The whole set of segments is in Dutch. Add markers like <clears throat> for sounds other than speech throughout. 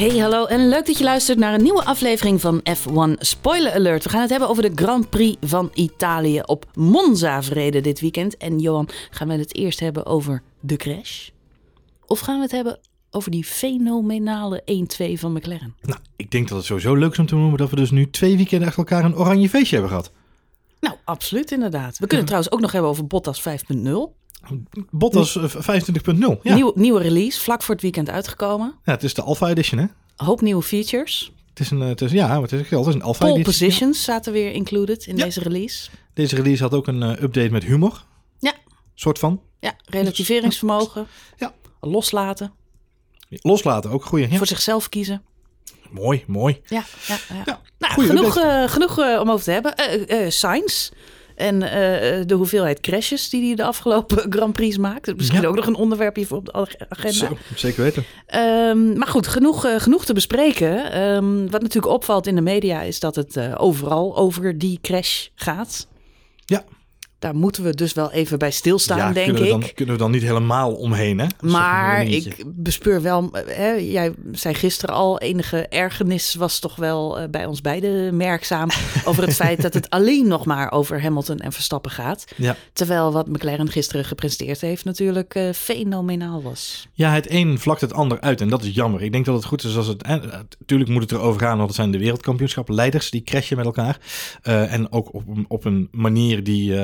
Hey, hallo en leuk dat je luistert naar een nieuwe aflevering van F1 Spoiler Alert. We gaan het hebben over de Grand Prix van Italië op Monza verreden dit weekend. En Johan, gaan we het eerst hebben over de crash? Of gaan we het hebben over die fenomenale 1-2 van McLaren? Nou, ik denk dat het sowieso leuk is om te noemen dat we dus nu twee weekenden achter elkaar een oranje feestje hebben gehad. Nou, absoluut inderdaad. We kunnen het trouwens ook nog hebben over Bottas 5.0. Bottas eh, 25.0. Ja. Nieuwe, nieuwe release, vlak voor het weekend uitgekomen. ja, het is de Alpha Edition, hè? Hoop nieuwe features. Het is een, eh, het is, ja, het is, het is een Alpha Pole Edition. positions zaten weer included in Ja. deze release. Deze release had ook een eh, update met humor. Ja. Soort van. Ja, relativeringsvermogen. Ja. Loslaten. Loslaten, ook goeie. Voor zichzelf kiezen. Mooi, mooi. Ja, ja, ja. Nou, genoeg, eh, genoeg eh, om over te hebben. Eh eh Sainz en eh, de hoeveelheid crashes die hij de afgelopen <laughs> Grand Prix maakt. Misschien Ja. ook nog een onderwerpje voor op de ag- agenda. Zo, zeker weten. Ehm, maar goed, genoeg, eh, genoeg te bespreken. Ehm, wat natuurlijk opvalt in de media is dat het eh, overal over die crash gaat. Ja. Daar moeten we dus wel even bij stilstaan, ja, denk kunnen we, ik. dan, kunnen we dan niet helemaal omheen, hè? Dat Maar ik bespeur wel, hè, jij zei gisteren al, enige ergernis was toch wel eh, bij ons beiden merkzaam <laughs> over het feit dat het alleen nog maar over Hamilton en Verstappen gaat. Ja. Terwijl wat McLaren gisteren gepresteerd heeft natuurlijk eh, fenomenaal was. Ja, het een vlakt het ander uit en dat is jammer. Ik denk dat het goed is als het... Natuurlijk moet het erover gaan, want het zijn de wereldkampioenschappen. Leiders die crashen met elkaar. Eh, en ook op, een- op een manier die,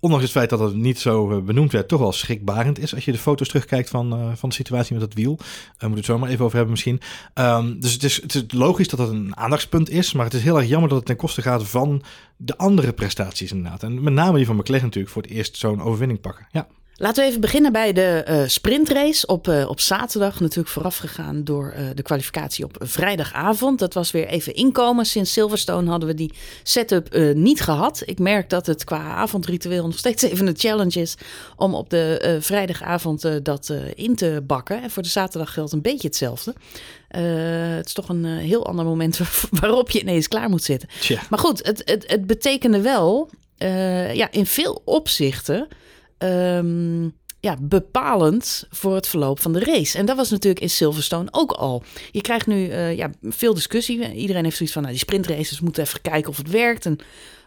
ondanks het feit dat het niet zo eh, benoemd werd, toch wel schrikbarend is. Als je de foto's terugkijkt van, eh, van de situatie met dat wiel. Daar moeten we het zo maar even over hebben misschien. Ehm, dus het is, het is logisch dat dat een aandachtspunt is. Maar het is heel erg jammer dat het ten koste gaat van de andere prestaties inderdaad. En met name die van McLaren natuurlijk voor het eerst zo'n overwinning pakken. Ja. Laten we even beginnen bij de eh, sprintrace op, eh, op zaterdag. Natuurlijk voorafgegaan door eh, de kwalificatie op vrijdagavond. Dat was weer even inkomen. Sinds Silverstone hadden we die setup niet gehad. Ik merk dat het qua avondritueel nog steeds even een challenge is... om op de vrijdagavond dat in te bakken. En voor de zaterdag geldt een beetje hetzelfde. Het is toch een heel ander moment <laughs> waarop je ineens klaar moet zitten. Tja. Maar goed, het, het, het betekende wel ja, in veel opzichten ehm, ja, bepalend voor het verloop van de race. En dat was natuurlijk in Silverstone ook al. Je krijgt nu eh, ja, veel discussie. Iedereen heeft zoiets van, nou, die sprintraces moeten even kijken of het werkt en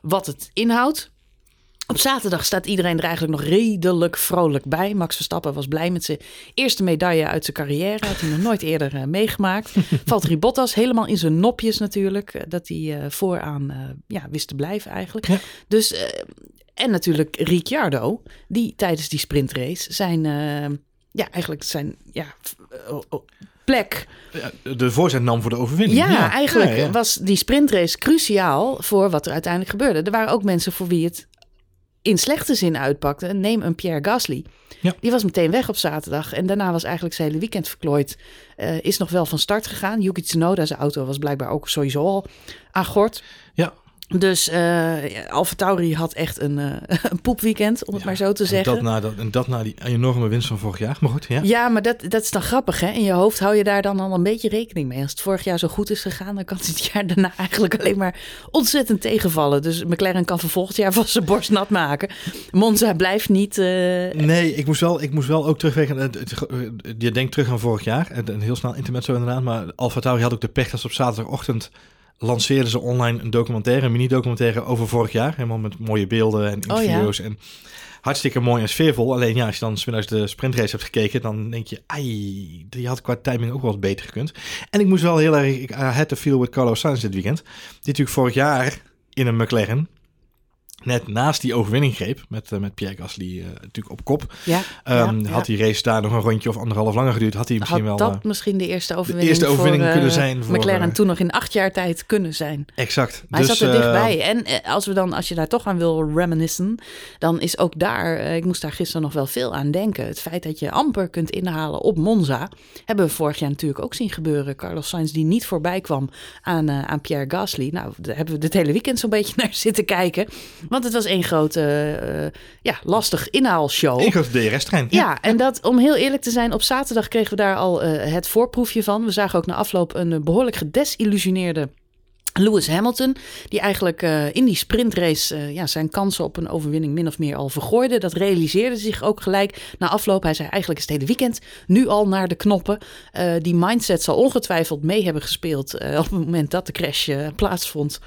wat het inhoudt. Op zaterdag staat iedereen er eigenlijk nog redelijk vrolijk bij. Max Verstappen was blij met zijn eerste medaille uit zijn carrière. Had hij nog nooit eerder eh, meegemaakt. <laughs> Valtteri Bottas helemaal in zijn nopjes natuurlijk. eh, Dat hij vooraan ja, wist te blijven eigenlijk. Ja. Dus, en natuurlijk Ricciardo, die tijdens die sprintrace zijn, eh, ja, eigenlijk zijn ja, oh, oh, plek de voorzet nam voor de overwinning. ja, eigenlijk Ja, ja. was die sprintrace cruciaal voor wat er uiteindelijk gebeurde. Er waren ook mensen voor wie het in slechte zin uitpakte. Neem een Pierre Gasly. Ja. Die was meteen weg op zaterdag. En daarna was eigenlijk zijn hele weekend verklooid. Eh, is nog wel van start gegaan. Yuki Tsunoda, zijn auto, was blijkbaar ook sowieso al aan gort. Ja. Dus eh Alfa Tauri had echt een, eh <laughs> een poepweekend, om het Ja, maar zo te en zeggen. Dat na, dat, en dat na die enorme winst van vorig jaar. Maar goed, ja. Ja, maar dat, dat is dan grappig, hè? In je hoofd hou je daar dan al een beetje rekening mee. Als het vorig jaar zo goed is gegaan, dan kan het het <laughs> jaar daarna eigenlijk alleen maar ontzettend tegenvallen. Dus McLaren kan voor volgend jaar <laughs> van zijn borst nat maken. Monza blijft niet... eh, Nee, ik moest wel, ik moest wel ook terugwegen. Je denkt terug aan vorig jaar. En een heel snel intermezzo inderdaad. Maar Alfa Tauri had ook de pech dat ze op zaterdagochtend lanceerden ze online een documentaire, een mini-documentaire over vorig jaar. Helemaal met mooie beelden en Oh ja. interviews. En hartstikke mooi en sfeervol. Alleen ja, als je dan 's middags de sprintrace hebt gekeken, dan denk je, ai, die had qua timing ook wel wat beter gekund. En ik moest wel heel erg, ik had to feel with Carlos Sainz dit weekend. Die natuurlijk vorig jaar in een McLaren net naast die overwinning greep met, eh, met Pierre Gasly eh, natuurlijk op kop. ja, Ehm, ja, Had die race daar nog een rondje of anderhalf langer geduurd, had hij misschien Had wel... dat eh, misschien de eerste overwinning, eerste overwinning voor, kunnen zijn voor, McLaren toen nog in acht jaar tijd kunnen zijn. exact. Maar hij Dus, zat er dichtbij. En als, we dan, als je daar toch aan wil reminiscen, dan is ook daar, ik moest daar gisteren nog wel veel aan denken. Het feit dat je amper kunt inhalen op Monza, hebben we vorig jaar natuurlijk ook zien gebeuren. Carlos Sainz die niet voorbij kwam aan, aan Pierre Gasly. Nou, daar hebben we dit hele weekend zo'n beetje <laughs> naar zitten kijken. Want het was één grote, eh, ja, lastig inhaalshow. Een grote DRS-trein. Ja, en dat, om heel eerlijk te zijn, op zaterdag kregen we daar al eh, het voorproefje van. We zagen ook na afloop een eh, behoorlijk gedesillusioneerde Lewis Hamilton, die eigenlijk uh, in die sprintrace uh, ja, zijn kansen op een overwinning min of meer al vergooide. Dat realiseerde zich ook gelijk na afloop. Hij zei eigenlijk is het hele weekend nu al naar de knoppen. Uh, die mindset zal ongetwijfeld mee hebben gespeeld op het moment dat de crash plaatsvond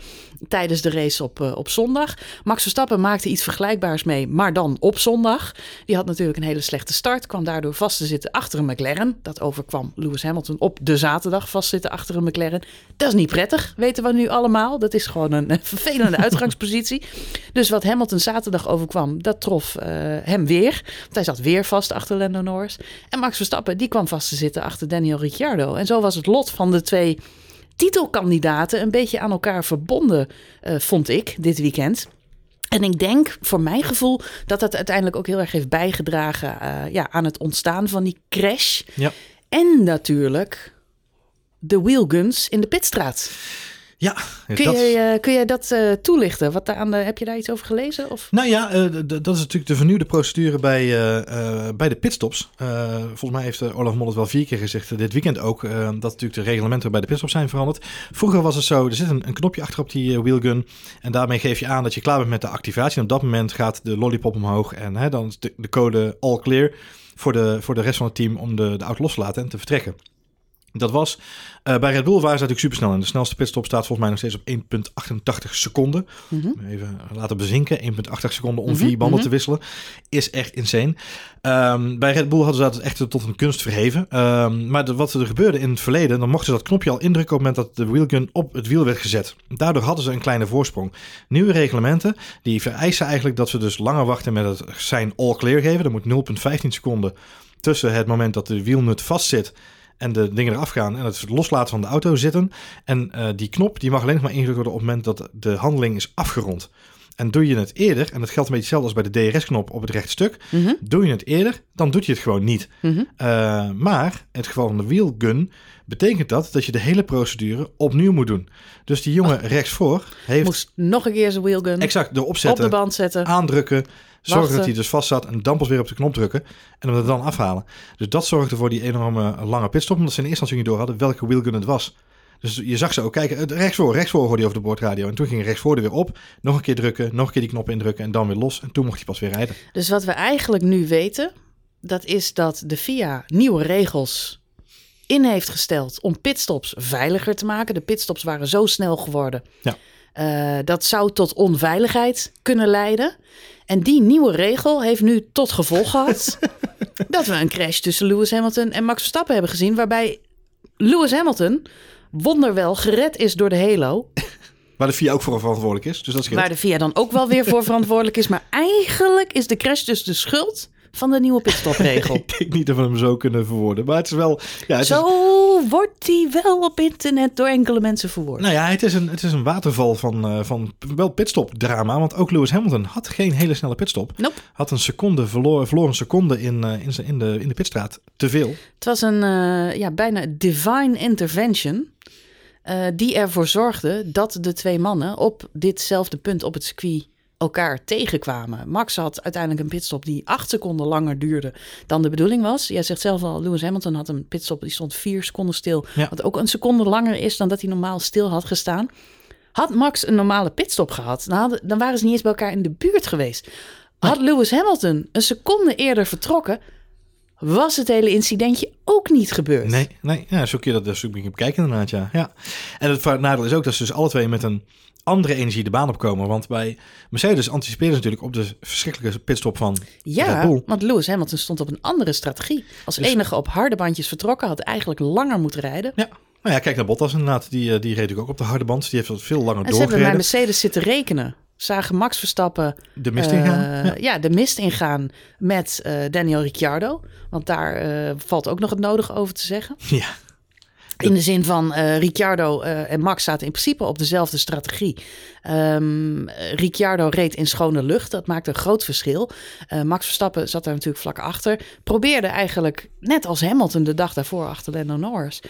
tijdens de race op, op zondag. Max Verstappen maakte iets vergelijkbaars mee, maar dan op zondag. Die had natuurlijk een hele slechte start, kwam daardoor vast te zitten achter een McLaren. Dat overkwam Lewis Hamilton op de zaterdag vastzitten achter een McLaren. Dat is niet prettig, weten we nu allemaal. Dat is gewoon een, <laughs> vervelende uitgangspositie. Dus wat Hamilton zaterdag overkwam, dat trof uh, hem weer. Want hij zat weer vast achter Lando Norris. En Max Verstappen, die kwam vast te zitten achter Daniel Ricciardo. En zo was het lot van de twee titelkandidaten een beetje aan elkaar verbonden, uh, vond ik, dit weekend. En ik denk, voor mijn gevoel, dat dat uiteindelijk ook heel erg heeft bijgedragen uh, ja, aan het ontstaan van die crash. Ja. En natuurlijk de wheelguns in de pitstraat. Ja, kun, dat... jij, uh, kun jij dat uh, toelichten? Wat aan de, heb je daar iets over gelezen? Of? Nou ja, uh, dat is natuurlijk de vernieuwde procedure bij, bij de pitstops. volgens mij heeft Olaf Mol het wel vier keer gezegd, dit weekend ook, dat natuurlijk de reglementen bij de pitstops zijn veranderd. Vroeger was het zo, er zit een, een knopje achter op die wheelgun en daarmee geef je aan dat je klaar bent met de activatie. En op dat moment gaat de lollipop omhoog en hè, dan is de, de, code all clear voor de, voor de rest van het team om de, de auto los te laten en te vertrekken. Dat was uh, bij Red Bull waren ze natuurlijk supersnel. En de snelste pitstop staat volgens mij nog steeds op 1,88 seconden. Mm -hmm. Even laten bezinken. 1,8 seconden om mm -hmm. vier banden mm -hmm. te wisselen. Is echt insane. Um, bij Red Bull hadden ze dat echt tot een kunst verheven. Um, maar de, wat er gebeurde in het verleden, dan mochten ze dat knopje al indrukken op het moment dat de wheelgun op het wiel werd gezet. Daardoor hadden ze een kleine voorsprong. Nieuwe reglementen, die vereisen eigenlijk dat we dus langer wachten met het zijn all clear geven. Er moet 0,15 seconden tussen het moment dat de wielnut vastzit en de dingen eraf gaan en het loslaten van de auto zitten. En uh, die knop die mag alleen nog maar ingedrukt worden op het moment dat de handeling is afgerond. En doe je het eerder, en dat geldt een beetje hetzelfde als bij de DRS-knop op het rechtstuk. Mm -hmm. Doe je het eerder, dan doet je het gewoon niet. Mm -hmm. uh, maar in het geval van de wheelgun betekent dat dat je de hele procedure opnieuw moet doen. Dus die jongen oh. rechtsvoor heeft... Moest nog een keer zijn wheelgun exact, erop zetten, op de band zetten. Aandrukken, Zorgen dat hij dus vast zat en dan pas weer op de knop drukken en hem er dan afhalen. Dus dat zorgde voor die enorme lange pitstop, omdat ze in eerste instantie niet door hadden welke wheelgun het was. Dus je zag ze ook kijken, rechtsvoor, rechtsvoor hoorde hij over de boordradio. En toen ging rechtsvoor er weer op, nog een keer drukken, nog een keer die knop indrukken en dan weer los. En toen mocht hij pas weer rijden. Dus wat we eigenlijk nu weten, dat is dat de FIA nieuwe regels in heeft gesteld om pitstops veiliger te maken. De pitstops waren zo snel geworden. Ja. Uh, dat zou tot onveiligheid kunnen leiden. En die nieuwe regel heeft nu tot gevolg gehad <laughs> dat we een crash tussen Lewis Hamilton en Max Verstappen hebben gezien. Waarbij Lewis Hamilton wonderwel gered is door de Halo. Waar de VIA ook voor verantwoordelijk is. Dus dat is Waar de VIA dan ook wel weer voor verantwoordelijk is. Maar eigenlijk is de crash dus de schuld van de nieuwe pitstopregel. <laughs> ik denk niet dat we hem zo kunnen verwoorden. Maar het is wel... Ja, het zo is... wordt hij wel op internet door enkele mensen verwoord. Nou ja, het is een, het is een waterval van, uh, van wel pitstop drama. Want ook Lewis Hamilton had geen hele snelle pitstop. Nope. Had een seconde verloren, verloren een seconde in, uh, in, in, de, in de pitstraat. Te veel. Het was een uh, ja, bijna divine intervention. Die ervoor zorgde dat de twee mannen op ditzelfde punt op het circuit elkaar tegenkwamen. Max had uiteindelijk een pitstop die acht seconden langer duurde dan de bedoeling was. Jij zegt zelf al, Lewis Hamilton had een pitstop die stond vier seconden stil. Ja. Wat ook een seconde langer is dan dat hij normaal stil had gestaan. Had Max een normale pitstop gehad, dan, waren ze niet eens bij elkaar in de buurt geweest. Had Lewis Hamilton een seconde eerder vertrokken, was het hele incidentje ook niet gebeurd. Nee, nee ja, zo kun je dat dus bekijken inderdaad, ja. ja. En het nadeel is ook dat ze dus alle twee met een andere energie de baan opkomen. Want bij Mercedes anticipeerden ze natuurlijk op de verschrikkelijke pitstop van ja, Red Bull. want Lewis Hamilton stond op een andere strategie. Als dus... enige op harde bandjes vertrokken, had eigenlijk langer moeten rijden. Ja. Nou ja, kijk naar Bottas inderdaad. Die, die reed natuurlijk ook op de harde band. Die heeft veel langer en doorgereden. ze hebben bij Mercedes zitten rekenen. Zagen Max Verstappen de mist ingaan. Uh, ja. ja. de mist ingaan met uh, Daniel Ricciardo. Want daar uh, valt ook nog het nodige over te zeggen. Ja. In de zin van uh, Ricciardo uh, en Max zaten in principe op dezelfde strategie. Um, Ricciardo reed in schone lucht. Dat maakte een groot verschil. Uh, Max Verstappen zat daar natuurlijk vlak achter. Probeerde eigenlijk, net als Hamilton de dag daarvoor achter Lando Norris...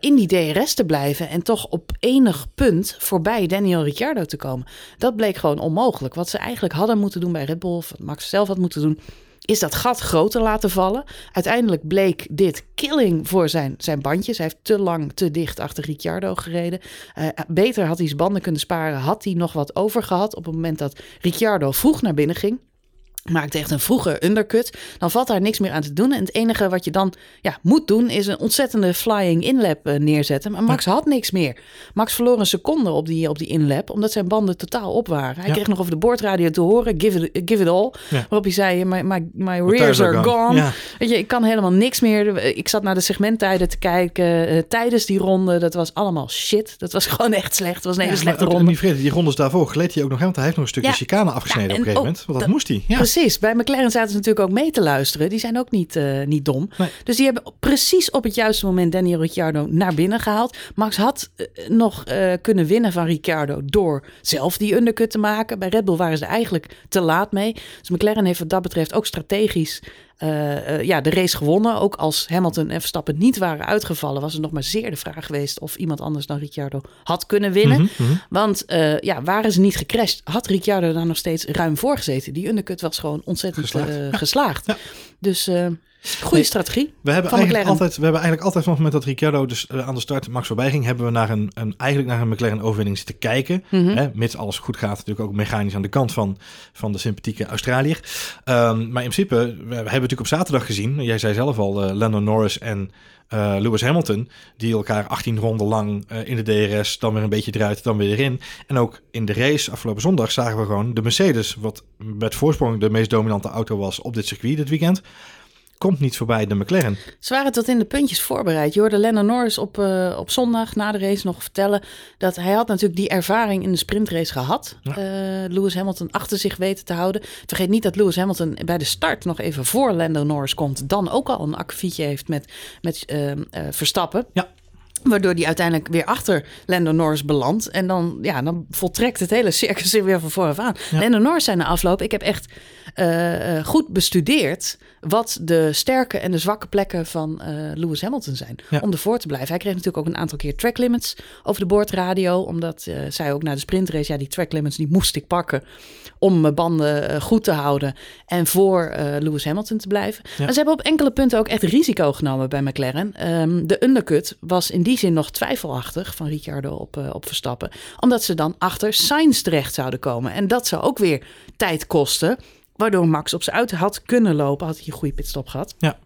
in die DRS te blijven en toch op enig punt voorbij Daniel Ricciardo te komen. Dat bleek gewoon onmogelijk. Wat ze eigenlijk hadden moeten doen bij Red Bull, wat Max zelf had moeten doen, is dat gat groter laten vallen. Uiteindelijk bleek dit killing voor zijn, zijn bandjes. Hij heeft te lang, te dicht achter Ricciardo gereden. Uh, beter had hij zijn banden kunnen sparen. Had hij nog wat over gehad op het moment dat Ricciardo vroeg naar binnen ging maakt echt een vroege undercut, dan valt daar niks meer aan te doen. En het enige wat je dan ja, moet doen, is een ontzettende flying inlap uh, neerzetten. Maar Max had niks meer. Max verloor een seconde op die, op die inlap, omdat zijn banden totaal op waren. Hij kreeg nog over de boordradio te horen, give it, give it all. Waarop hij zei, my, my, my rears are gone. Weet je, ik kan helemaal niks meer. Ik zat naar de segmenttijden te kijken uh, tijdens die ronde. Dat was allemaal shit. Dat was <laughs> gewoon echt slecht. Het was een hele slechte ronde. Die, die rondes daarvoor gleed hij ook nog, want hij heeft nog een stukje chicane afgesneden op een gegeven moment. Want dat, moest hij. Ja. Precies. Bij McLaren zaten ze natuurlijk ook mee te luisteren. Die zijn ook niet, uh, niet dom. Dus die hebben precies op het juiste moment Daniel Ricciardo naar binnen gehaald. Max had uh, nog uh, kunnen winnen van Ricciardo door zelf die undercut te maken. Bij Red Bull waren ze eigenlijk te laat mee. Dus McLaren heeft wat dat betreft ook strategisch uh, uh, ja, de race gewonnen. Ook als Hamilton en Verstappen niet waren uitgevallen, was het nog maar zeer de vraag geweest of iemand anders dan Ricciardo had kunnen winnen. Mm -hmm. Want uh, ja, waren ze niet gecrashed, had Ricciardo daar nog steeds ruim voor gezeten. Die undercut was gewoon ontzettend geslaagd. geslaagd. <laughs> Ja. Dus Goede strategie. We hebben, eigenlijk altijd, we hebben eigenlijk altijd vanaf het moment dat Ricciardo dus uh, aan de start Max voorbij ging, hebben we naar een, een eigenlijk naar een McLaren overwinning zitten kijken. Mm -hmm. hè, mits alles goed gaat, natuurlijk ook mechanisch aan de kant van, van de sympathieke Australiër. Um, maar in principe, we, we hebben natuurlijk op zaterdag gezien, jij zei zelf al, uh, Lando Norris en uh, Lewis Hamilton, die elkaar 18 ronden lang uh, in de DRS, dan weer een beetje eruit, dan weer erin. En ook in de race afgelopen zondag zagen we gewoon de Mercedes, wat met voorsprong de meest dominante auto was op dit circuit dit weekend komt niet voorbij de McLaren. Ze waren tot in de puntjes voorbereid. Je hoorde Lennon Norris op, uh, op zondag na de race nog vertellen dat hij had natuurlijk die ervaring in de sprintrace gehad. Ja. Uh, Lewis Hamilton achter zich weten te houden. Vergeet niet dat Lewis Hamilton bij de start nog even voor Lando Norris komt. Dan ook al een akkefietje heeft met, met uh, Verstappen. Ja. Waardoor die uiteindelijk weer achter Lando Norris belandt. En dan, ja, dan voltrekt het hele circus weer van vooraf aan. Ja. Lando Norris zijn de afloop. Ik heb echt uh, goed bestudeerd wat de sterke en de zwakke plekken van uh, Lewis Hamilton zijn. Ja. Om ervoor te blijven. Hij kreeg natuurlijk ook een aantal keer track limits over de boordradio. Omdat uh, zij ook na de sprintrace, ja, die track limits die moest ik pakken. Om mijn banden goed te houden. En voor Lewis Hamilton te blijven. Ja. Maar ze hebben op enkele punten ook echt risico genomen bij McLaren. Um, de undercut was in die zin nog twijfelachtig van Ricciardo op, op Verstappen. Omdat ze dan achter Sainz terecht zouden komen. En dat zou ook weer tijd kosten. Waardoor Max op zijn auto had kunnen lopen, had hij een goede pitstop gehad. Ja.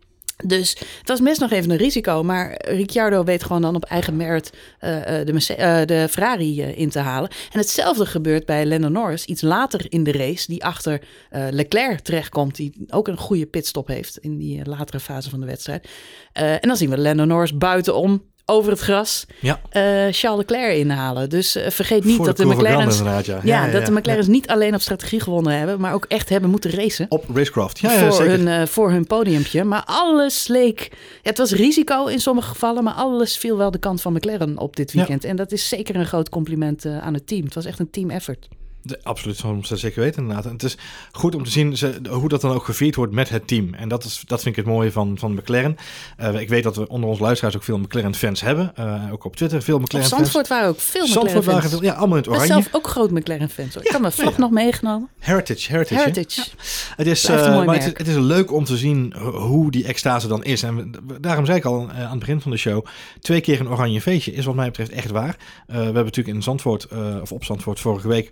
Dus het was best nog even een risico. Maar Ricciardo weet gewoon dan op eigen merit uh, de, uh, de, Ferrari uh, in te halen. En hetzelfde gebeurt bij Lando Norris. Iets later in de race. Die achter Leclerc terechtkomt. Die ook een goede pitstop heeft in die latere fase van de wedstrijd. en dan zien we Lando Norris buitenom over het gras ja. uh, Charles Leclerc inhalen. Dus uh, vergeet niet dat de, de McLaren's, ja, ja, ja, ja, dat de McLaren's niet alleen op strategie gewonnen hebben, maar ook echt hebben moeten racen. Op racecraft, ja, voor, zeker. Hun, uh, voor hun podiumpje. Maar alles leek, het was risico in sommige gevallen, maar alles viel wel de kant van McLaren op dit weekend. En dat is zeker een groot compliment aan het team. Het was echt een team effort. De, absoluut, ze zeker weten inderdaad. En het is goed om te zien ze, hoe dat dan ook gevierd wordt met het team. En dat, is, dat vind ik het mooie van, van McLaren. Uh, ik weet dat we onder onze luisteraars ook veel McLaren-fans hebben. Uh, ook op Twitter veel McLaren-fans. Zandvoort waren ook veel McLaren-fans. waren veel, ja, allemaal in het oranje. Ik ben zelf ook groot McLaren-fans. Ik ja, heb mijn vlag ja. nog meegenomen. Heritage, Heritage. Heritage. Ja. Het, is, uh, maar het, is, het is leuk om te zien hoe die extase dan is. En daarom zei ik al aan het begin van de show... twee keer een oranje feestje is wat mij betreft echt waar. we hebben natuurlijk in Zandvoort, of op Zandvoort vorige week...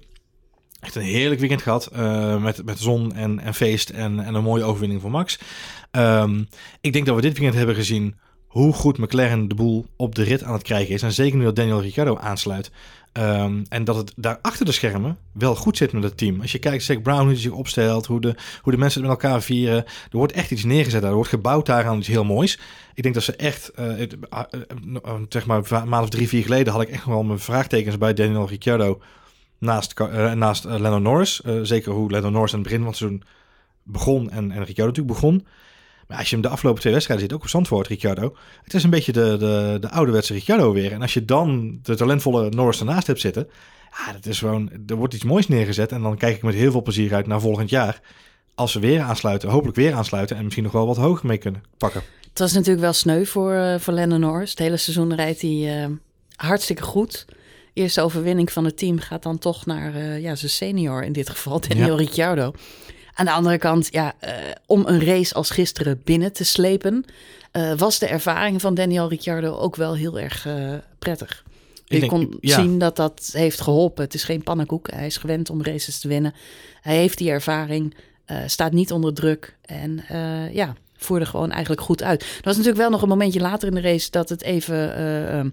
Echt een heerlijk weekend gehad. Uh, met, met zon en, en feest en, en een mooie overwinning voor Max. Um, ik denk dat we dit weekend hebben gezien hoe goed McLaren de boel op de rit aan het krijgen is. En zeker nu dat Daniel Ricciardo aansluit. Um, en dat het daar achter de schermen wel goed zit met het team. Als je kijkt, Zack Brown, hoe hij zich opstelt, hoe de, hoe de mensen het met elkaar vieren. Er wordt echt iets neergezet daar. Er wordt gebouwd daar aan iets heel moois. Ik denk dat ze echt, uh, uh, zeg maar een maand of drie, vier geleden had ik echt wel mijn vraagtekens bij Daniel Ricciardo naast, uh, naast uh, Lando Norris. Uh, zeker hoe Lando Norris aan het begin van het seizoen begon en, en Ricciardo natuurlijk begon. Maar als je hem de afgelopen twee wedstrijden ziet, ook op Zandvoort, Ricciardo. Het is een beetje de, de, de ouderwetse Ricciardo weer. En als je dan de talentvolle Norris ernaast hebt zitten... Ja, dat is gewoon, er wordt iets moois neergezet. En dan kijk ik met heel veel plezier uit naar volgend jaar. Als ze weer aansluiten, hopelijk weer aansluiten... en misschien nog wel wat hoger mee kunnen pakken. Het was natuurlijk wel sneu voor, voor Lando Norris. Het hele seizoen rijdt hij hartstikke goed eerste overwinning van het team gaat dan toch naar uh, ja, zijn senior in dit geval, Daniel ja. Ricciardo. Aan de andere kant, ja, uh, om een race als gisteren binnen te slepen, uh, was de ervaring van Daniel Ricciardo ook wel heel erg prettig. Je denk, kon ja. zien dat dat heeft geholpen. Het is geen pannenkoek. Hij is gewend om races te winnen. Hij heeft die ervaring, staat niet onder druk. En ja, voerde gewoon eigenlijk goed uit. Er was natuurlijk wel nog een momentje later in de race dat het even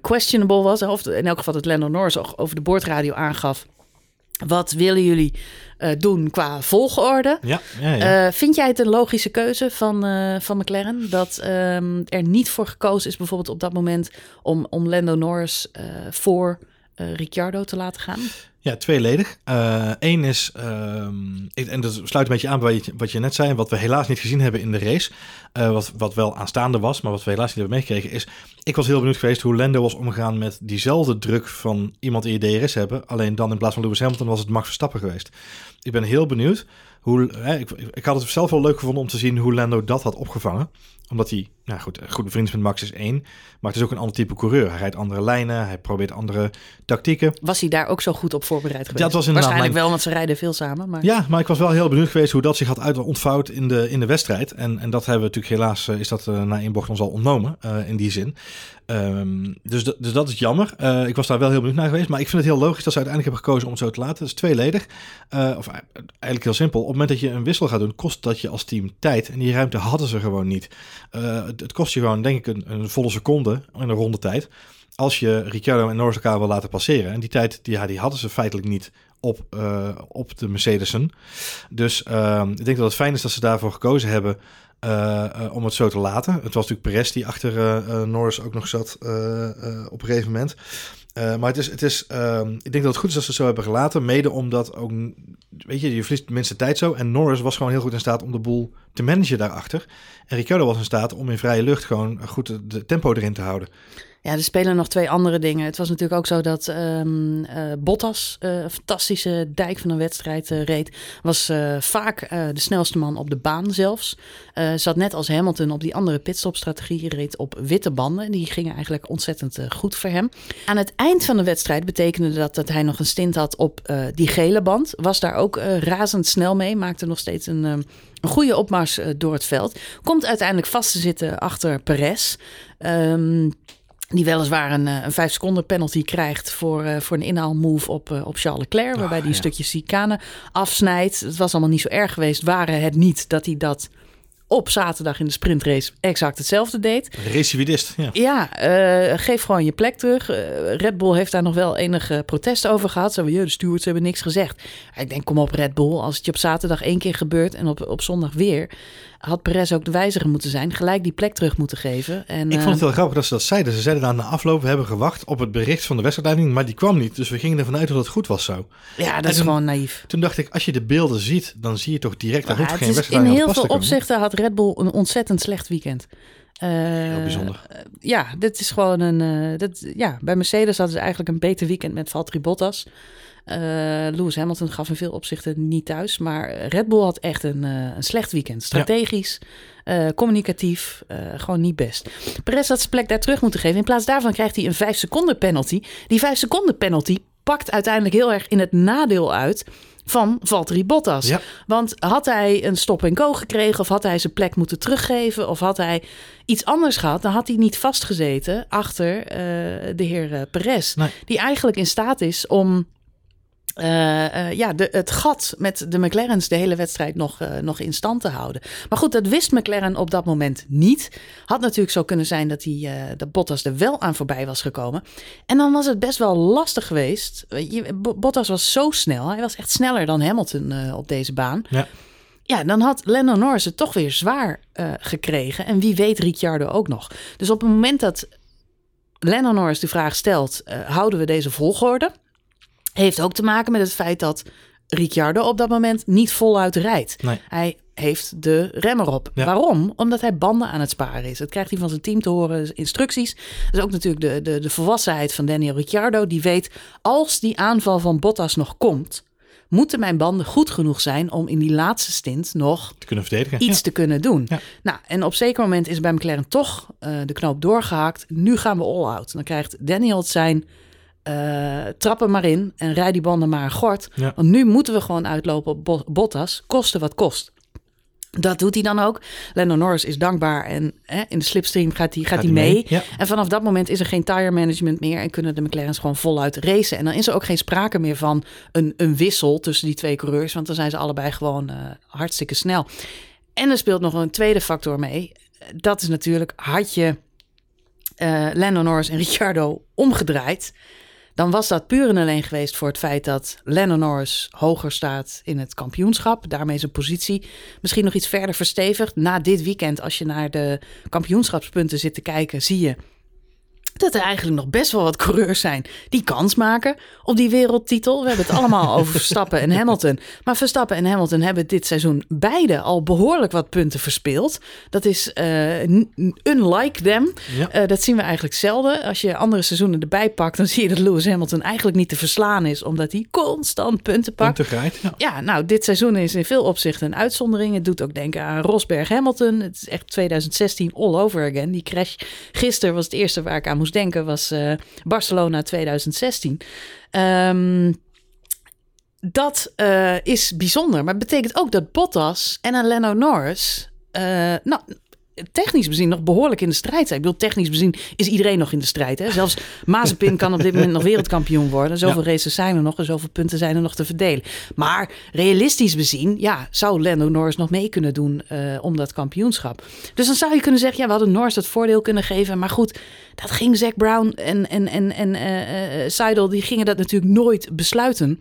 questionable was. Of in elk geval dat Lando Norris over de boordradio aangaf wat willen jullie uh, doen qua volgorde? Ja, ja, ja. Uh, vind jij het een logische keuze van, uh, van McLaren dat um, er niet voor gekozen is, bijvoorbeeld op dat moment, om, om Lando Norris voor Ricciardo te laten gaan? Ja, tweeledig. Eén is, um, en dat sluit een beetje aan bij wat je net zei, wat we helaas niet gezien hebben in de race, wat, wat wel aanstaande was, maar wat we helaas niet hebben meegekregen, is, ik was heel benieuwd geweest hoe Lando was omgegaan met diezelfde druk van iemand in je DRS hebben, alleen dan in plaats van Lewis Hamilton was het Max Verstappen geweest. Ik ben heel benieuwd hoe, hè, ik, ik had het zelf wel leuk gevonden om te zien hoe Lando dat had opgevangen omdat hij, nou goed, een goede vriend met Max is één. Maar het is ook een ander type coureur. Hij rijdt andere lijnen, hij probeert andere tactieken. Was hij daar ook zo goed op voorbereid geweest? Dat was Waarschijnlijk wel, want ze rijden veel samen. Maar... Ja, maar ik was wel heel benieuwd geweest hoe dat zich had uit ontvouwd in de, in de wedstrijd. En, en dat hebben we natuurlijk helaas, uh, is dat uh, na één bocht ons al ontnomen uh, in die zin. Um, dus, dus dat is jammer. Uh, ik was daar wel heel benieuwd naar geweest. Maar ik vind het heel logisch dat ze uiteindelijk hebben gekozen om het zo te laten. Dat is tweeledig. Uh, of eigenlijk heel simpel. Op het moment dat je een wissel gaat doen, kost dat je als team tijd. En die ruimte hadden ze gewoon niet. Het, kost je gewoon, denk ik, een, een volle seconde in een ronde tijd. Als je Ricciardo en Norris elkaar wil laten passeren. En die tijd, die, die hadden ze feitelijk niet op, op de Mercedesen. Dus ehm, ik denk dat het fijn is dat ze daarvoor gekozen hebben. Uh, uh, om het zo te laten. Het was natuurlijk Perez die achter uh, Norris ook nog zat op een gegeven moment. maar het is, het is ehm, ik denk dat het goed is dat ze het zo hebben gelaten. Mede omdat ook, weet je, je verliest minste tijd zo. En Norris was gewoon heel goed in staat om de boel te managen daarachter. En Ricciardo was in staat om in vrije lucht gewoon goed de tempo erin te houden. Ja, er spelen nog twee andere dingen. Het was natuurlijk ook zo dat um, uh, Bottas, uh, een fantastische dijk van een wedstrijd uh, reed. Was vaak de snelste man op de baan zelfs. zat net als Hamilton op die andere pitstopstrategie. Reed op witte banden. Die gingen eigenlijk ontzettend goed voor hem. Aan het eind van de wedstrijd betekende dat dat hij nog een stint had op die gele band. Was daar ook razendsnel mee. Maakte nog steeds een... Um, een goede opmars door het veld. Komt uiteindelijk vast te zitten achter Perez. Um, die weliswaar een, eh, een vijf seconden penalty krijgt voor, uh, voor een inhaalmove op, uh, op Charles Leclerc. Waarbij hij een stukje chicane afsnijdt. Het was allemaal niet zo erg geweest. Waren het niet dat hij dat op zaterdag in de sprintrace exact hetzelfde deed. Recidivist, ja. Ja, uh, geef gewoon je plek terug. Uh, Red Bull heeft daar nog wel enige protest over gehad. Zo, de stewards hebben niks gezegd. Ik denk, kom op Red Bull. Als het je op zaterdag één keer gebeurt en op, op zondag weer had Perez ook de wijziger moeten zijn. Gelijk die plek terug moeten geven. En, ik vond het eh, heel grappig dat ze dat zeiden. Ze zeiden dan na afloop, we hebben gewacht op het bericht van de wedstrijdleiding, maar die kwam niet. Dus we gingen ervan uit dat het goed was zo. Ja, dat is gewoon naïef. Toen dacht ik, als je de beelden ziet, dan zie je toch direct, dat ja, geen wedstrijd In heel veel opzichten had Red Bull een ontzettend slecht weekend. Uh, heel bijzonder. Uh, ja, dit is gewoon een. Uh, dit, ja, bij Mercedes hadden ze eigenlijk een beter weekend met Valtteri Bottas. Uh, Lewis Hamilton gaf in veel opzichten niet thuis. Maar Red Bull had echt een, uh, een slecht weekend. Strategisch, ja. uh, communicatief, gewoon niet best. Perez had zijn plek daar terug moeten geven. In plaats daarvan krijgt hij een 5 seconden penalty. Die 5 seconden penalty pakt uiteindelijk heel erg in het nadeel uit van Valtteri Bottas. Ja. Want had hij een stop-en-go gekregen... of had hij zijn plek moeten teruggeven... of had hij iets anders gehad... dan had hij niet vastgezeten achter uh, de heer Perez. Nee. Die eigenlijk in staat is om... Uh, uh, ja, de, het gat met de McLaren's de hele wedstrijd nog, uh, nog in stand te houden. Maar goed, dat wist McLaren op dat moment niet. Had natuurlijk zo kunnen zijn dat hij, de Bottas er wel aan voorbij was gekomen. En dan was het best wel lastig geweest. Je, Bottas was zo snel. Hij was echt sneller dan Hamilton op deze baan. Ja. Ja, dan had Lennon Norris het toch weer zwaar gekregen. En wie weet Ricciardo ook nog. Dus op het moment dat Lennon Norris de vraag stelt... houden we deze volgorde... Heeft ook te maken met het feit dat Ricciardo op dat moment niet voluit rijdt. Nee. Hij heeft de remmer op. Ja. Waarom? Omdat hij banden aan het sparen is. Dat krijgt hij van zijn team te horen, instructies. Dat is ook natuurlijk de, de, de volwassenheid van Daniel Ricciardo. Die weet, als die aanval van Bottas nog komt... moeten mijn banden goed genoeg zijn om in die laatste stint nog te kunnen verdedigen. iets ja. te kunnen doen. Ja. Nou, en op zeker moment is bij McLaren toch uh, de knoop doorgehakt. Nu gaan we all out. Dan krijgt Daniel het zijn Uh, trap er maar in en rij die banden maar gort. Ja. Want nu moeten we gewoon uitlopen op Bo- Bottas, koste wat kost. Dat doet hij dan ook. Lando Norris is dankbaar en hè, in de slipstream gaat hij, gaat hij mee. Ja. En vanaf dat moment is er geen tire management meer en kunnen de McLaren's gewoon voluit racen. En dan is er ook geen sprake meer van een, een wissel tussen die twee coureurs, want dan zijn ze allebei gewoon uh, hartstikke snel. En er speelt nog een tweede factor mee. Dat is natuurlijk, had je uh, Lando Norris en Ricciardo omgedraaid, dan was dat puur en alleen geweest voor het feit dat Lando Norris hoger staat in het kampioenschap. Daarmee zijn positie misschien nog iets verder verstevigd. Na dit weekend, als je naar de kampioenschapspunten zit te kijken, zie je dat er eigenlijk nog best wel wat coureurs zijn die kans maken op die wereldtitel. We hebben het allemaal <laughs> over Verstappen en Hamilton. Maar Verstappen en Hamilton hebben dit seizoen beide al behoorlijk wat punten verspeeld. Dat is uh, unlike them. Ja. Uh, dat zien we eigenlijk zelden. Als je andere seizoenen erbij pakt, dan zie je dat Lewis Hamilton eigenlijk niet te verslaan is, omdat hij constant punten pakt. Punten grijpt, ja. ja, nou, dit seizoen is in veel opzichten een uitzondering. Het doet ook denken aan Rosberg Hamilton. Het is echt 2016 all over again. Die crash gisteren was het eerste waar ik aan moest denken was uh, Barcelona 2016. Um, dat uh, is bijzonder, maar betekent ook dat Bottas en Lando Norris, uh, nou, technisch bezien nog behoorlijk in de strijd zijn. Ik bedoel, technisch bezien is iedereen nog in de strijd. Hè? Zelfs Mazepin kan op dit moment nog wereldkampioen worden. Zoveel ja. races zijn er nog en zoveel punten zijn er nog te verdelen. Maar realistisch bezien, ja, zou Lando Norris nog mee kunnen doen uh, om dat kampioenschap. Dus dan zou je kunnen zeggen, ja, we hadden Norris het voordeel kunnen geven. Maar goed, dat ging Zack Brown en, en, en, en uh, uh, Seidel, die gingen dat natuurlijk nooit besluiten.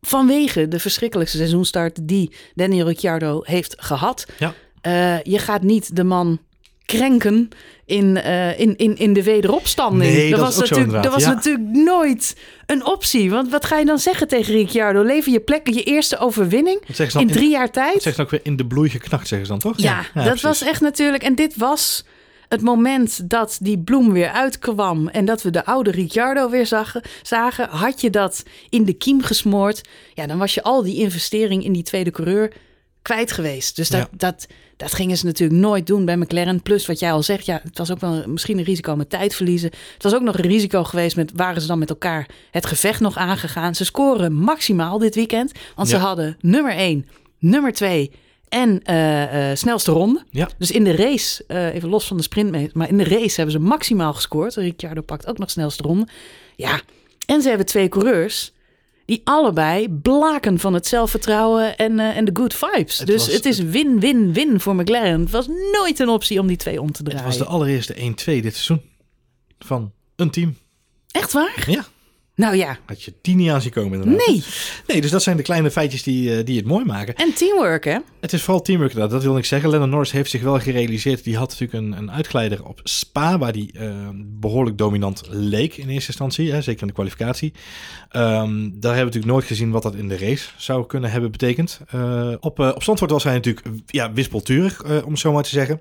Vanwege de verschrikkelijkste seizoenstart die Daniel Ricciardo heeft gehad. Ja. Uh, je gaat niet de man krenken in, uh, in, in, in de wederopstanding. Nee, dat, dat was, natuurlijk, dat was ja. natuurlijk nooit een optie. Want wat ga je dan zeggen tegen Ricciardo? Lever je plek, je eerste overwinning in drie in, jaar tijd? Dat zeggen ze ook weer in de bloei geknakt, zeggen ze dan toch? Ja, ja dat precies. was echt natuurlijk... En dit was het moment dat die bloem weer uitkwam en dat we de oude Ricciardo weer zagen, zagen, had je dat in de kiem gesmoord, ja, dan was je al die investering in die tweede coureur kwijt geweest. Dus dat, Ja. dat, dat gingen ze natuurlijk nooit doen bij McLaren. Plus wat jij al zegt, ja, het was ook wel misschien een risico met tijd verliezen. Het was ook nog een risico geweest met, waren ze dan met elkaar het gevecht nog aangegaan. Ze scoren maximaal dit weekend, want ze hadden nummer 1, nummer 2 en eh, eh, snelste ronde. Ja. Dus in de race, eh, even los van de sprint, maar in de race hebben ze maximaal gescoord. Ricciardo pakt ook nog snelste ronde. Ja, en ze hebben twee coureurs die allebei blaken van het zelfvertrouwen en, eh, en de good vibes. Het dus was- het is win-win-win voor McLaren. Het was nooit een optie om die twee om te Het draaien. was de allereerste 1-2 dit seizoen van een team. Echt waar? Ja, Nou ja, had je die niet aan zien komen inderdaad. nee. Nee, dus dat zijn de kleine feitjes die, eh, die het mooi maken. En teamwork, hè? Het is vooral teamwork inderdaad, dat wil ik zeggen. Lennon Norris heeft zich wel gerealiseerd. Die had natuurlijk een, een uitgeleider op Spa, waar die eh, behoorlijk dominant leek in eerste instantie. Hè, zeker in de kwalificatie. Ehm, daar hebben we natuurlijk nooit gezien wat dat in de race zou kunnen hebben betekend. Eh, op, eh op Zandvoort was hij natuurlijk ja, wispelturig, om het zo maar te zeggen.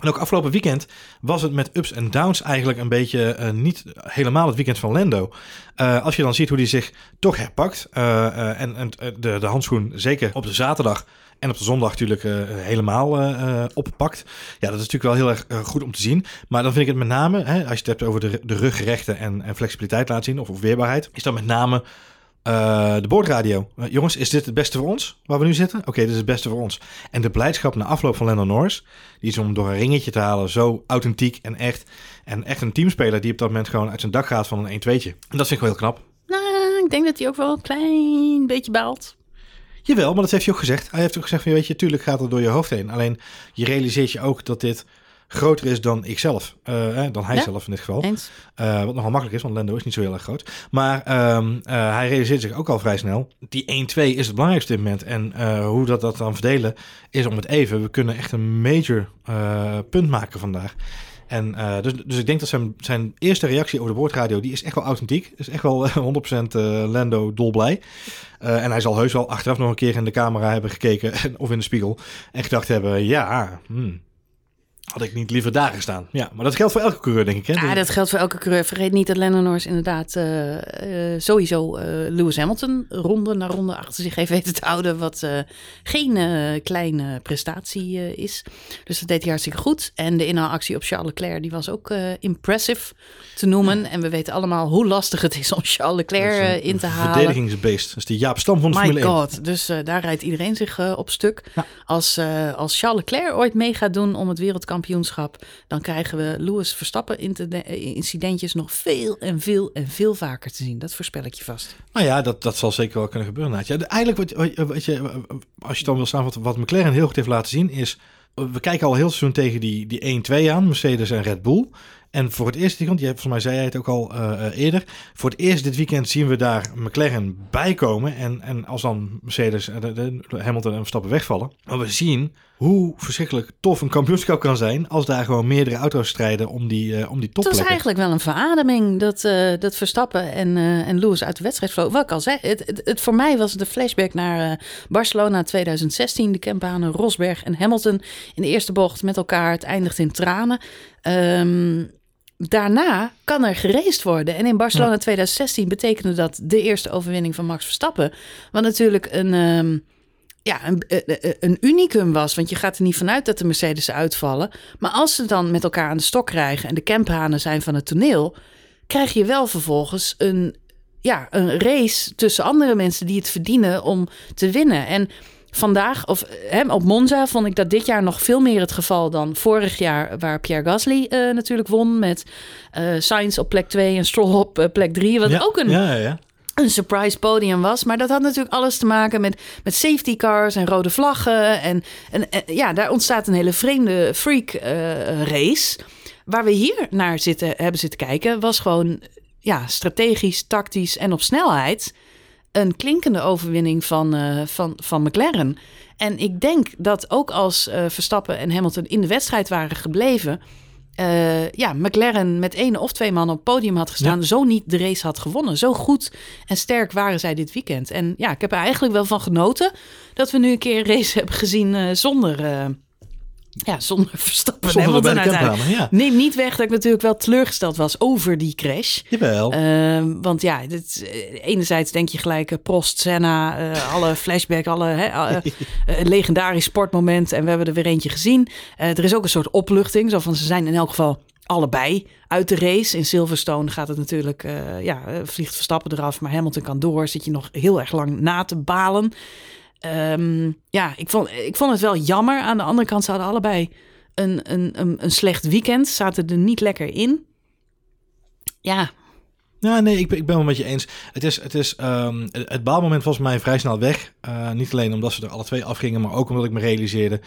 En ook afgelopen weekend was het met ups en downs eigenlijk een beetje eh, niet helemaal het weekend van Lando. Eh, als je dan ziet hoe hij zich toch herpakt. eh, en en de, de handschoen zeker op de zaterdag en op de zondag natuurlijk helemaal oppakt. Ja, dat is natuurlijk wel heel erg goed om te zien. Maar dan vind ik het met name, hè, als je het hebt over de, de rugrechten en, en flexibiliteit laten zien, of, of weerbaarheid, is dat met name eh, de boordradio. Eh, jongens, is dit het beste voor ons, waar we nu zitten? Oké, dit is het beste voor ons. En de blijdschap na afloop van Lennon Norris, die is om door een ringetje te halen, zo authentiek en echt. En echt een teamspeler die op dat moment gewoon uit zijn dak gaat van een 1-2'tje. En dat vind ik wel heel knap. Nou, ik denk dat hij ook wel een klein beetje baalt. Jawel, maar dat heeft hij ook gezegd. Hij heeft ook gezegd van, weet je, tuurlijk gaat het door je hoofd heen. Alleen, je realiseert je ook dat dit groter is dan ikzelf. eh, dan hij Ja. zelf in dit geval. Eens? Eh, wat nogal makkelijk is, want Lando is niet zo heel erg groot. Maar ehm, eh, hij realiseert zich ook al vrij snel. Die 1-2 is het belangrijkste dit moment. En hoe dat, dat dan verdelen is om het even. We kunnen echt een major punt maken vandaag. En dus, dus ik denk dat zijn, zijn eerste reactie over de boordradio, die is echt wel authentiek. Is echt wel eh, 100% eh, Lando dolblij. En hij zal heus wel achteraf nog een keer in de camera hebben gekeken, <laughs> of in de spiegel, en gedacht hebben, ja, hmm, Had ik niet liever daar gestaan. Ja, maar dat geldt voor elke coureur, denk ik. Hè? Ja, dat geldt voor elke coureur. Vergeet niet dat Lennon Norris inderdaad uh, uh, sowieso uh, Lewis Hamilton ronde na ronde achter zich heeft weten te houden. Wat geen kleine prestatie is. Dus dat deed hij hartstikke goed. En de inhaalactie op Charles Leclerc, die was ook impressive te noemen. Ja. En we weten allemaal hoe lastig het is om Charles Leclerc in te halen. Verdedigingsbeest. Dat is die Jaap Stam van de My Formule God. 1. Dus daar rijdt iedereen zich op stuk. Ja. Als, als Charles Leclerc ooit mee gaat doen om het dan krijgen we Lewis Verstappen incidentjes nog veel en veel en veel vaker te zien. Dat voorspel ik je vast. Nou ja, dat, dat zal zeker wel kunnen gebeuren. Eigenlijk, wat, wat je, als je dan wil staan, wat, wat McLaren heel goed heeft laten zien, is we kijken al heel seizoen tegen die, die 1-2 aan, Mercedes en Red Bull. En voor het eerst weekend, je hebt, volgens mij zei jij het ook al uh, eerder. Voor het eerst dit weekend zien we daar McLaren bijkomen. En, en als dan Mercedes, uh, de, de Hamilton en Verstappen wegvallen. Maar we zien hoe verschrikkelijk tof een kampioenschap kan zijn. als daar gewoon meerdere auto's strijden om die, uh, om die top. Het was eigenlijk wel een verademing dat, dat Verstappen en, en Lewis uit de wedstrijd vlogen. Wat ik al zei, het, het, het, voor mij was de flashback naar Barcelona 2016. De campanen Rosberg en Hamilton in de eerste bocht met elkaar. Het eindigt in tranen. Um, daarna kan er gereest worden. En in Barcelona 2016 betekende dat de eerste overwinning van Max Verstappen. Wat natuurlijk een, um, ja, een, eh, eh, eh, een unicum was. Want je gaat er niet vanuit dat de Mercedes uitvallen. Maar als ze dan met elkaar aan de stok krijgen en de camphanen zijn van het toneel, krijg je wel vervolgens een, ja, een race tussen andere mensen die het verdienen om te winnen. En vandaag, of hè, op Monza, vond ik dat dit jaar nog veel meer het geval dan vorig jaar, waar Pierre Gasly uh, natuurlijk won met uh, Sainz op plek 2 en Stroll op uh, plek 3. Wat ja, ook een, ja, ja. een surprise podium was. Maar dat had natuurlijk alles te maken met, met safety cars en rode vlaggen. En, en, en ja, daar ontstaat een hele vreemde freak race. Waar we hier naar zitten, hebben zitten kijken, was gewoon ja, strategisch, tactisch en op snelheid een klinkende overwinning van, uh, van, van McLaren. En ik denk dat ook als uh, Verstappen en Hamilton in de wedstrijd waren gebleven. Uh, ja, McLaren met één of twee man op het podium had gestaan, ja. zo niet de race had gewonnen. Zo goed en sterk waren zij dit weekend. En ja, ik heb er eigenlijk wel van genoten dat we nu een keer een race <laughs> hebben gezien zonder ja, zonder <laughs> Verstappen. Zonder camphamer, ja. Neem niet weg dat ik natuurlijk wel teleurgesteld was over die crash. Jawel. Uh, want ja, dit, enerzijds denk je gelijk uh, Prost, Senna, uh, alle flashback, alle hè, <laughs> legendarisch sportmoment. En we hebben er weer eentje gezien. er is ook een soort opluchting, zo van ze zijn in elk geval allebei uit de race. In Silverstone gaat het natuurlijk, ja, vliegt Verstappen eraf, maar Hamilton kan door. Zit je nog heel erg lang na te balen. Um, ja, ik vond, ik vond het wel jammer. Aan de andere kant, ze hadden allebei een, een, een, slecht weekend. Zaten er niet lekker in. Ja, nee, ik ben, ik ben wel met je eens. Het is, het, is um, het baalmoment volgens mij vrij snel weg. Uh, niet alleen omdat ze er alle twee afgingen, maar ook omdat ik me realiseerde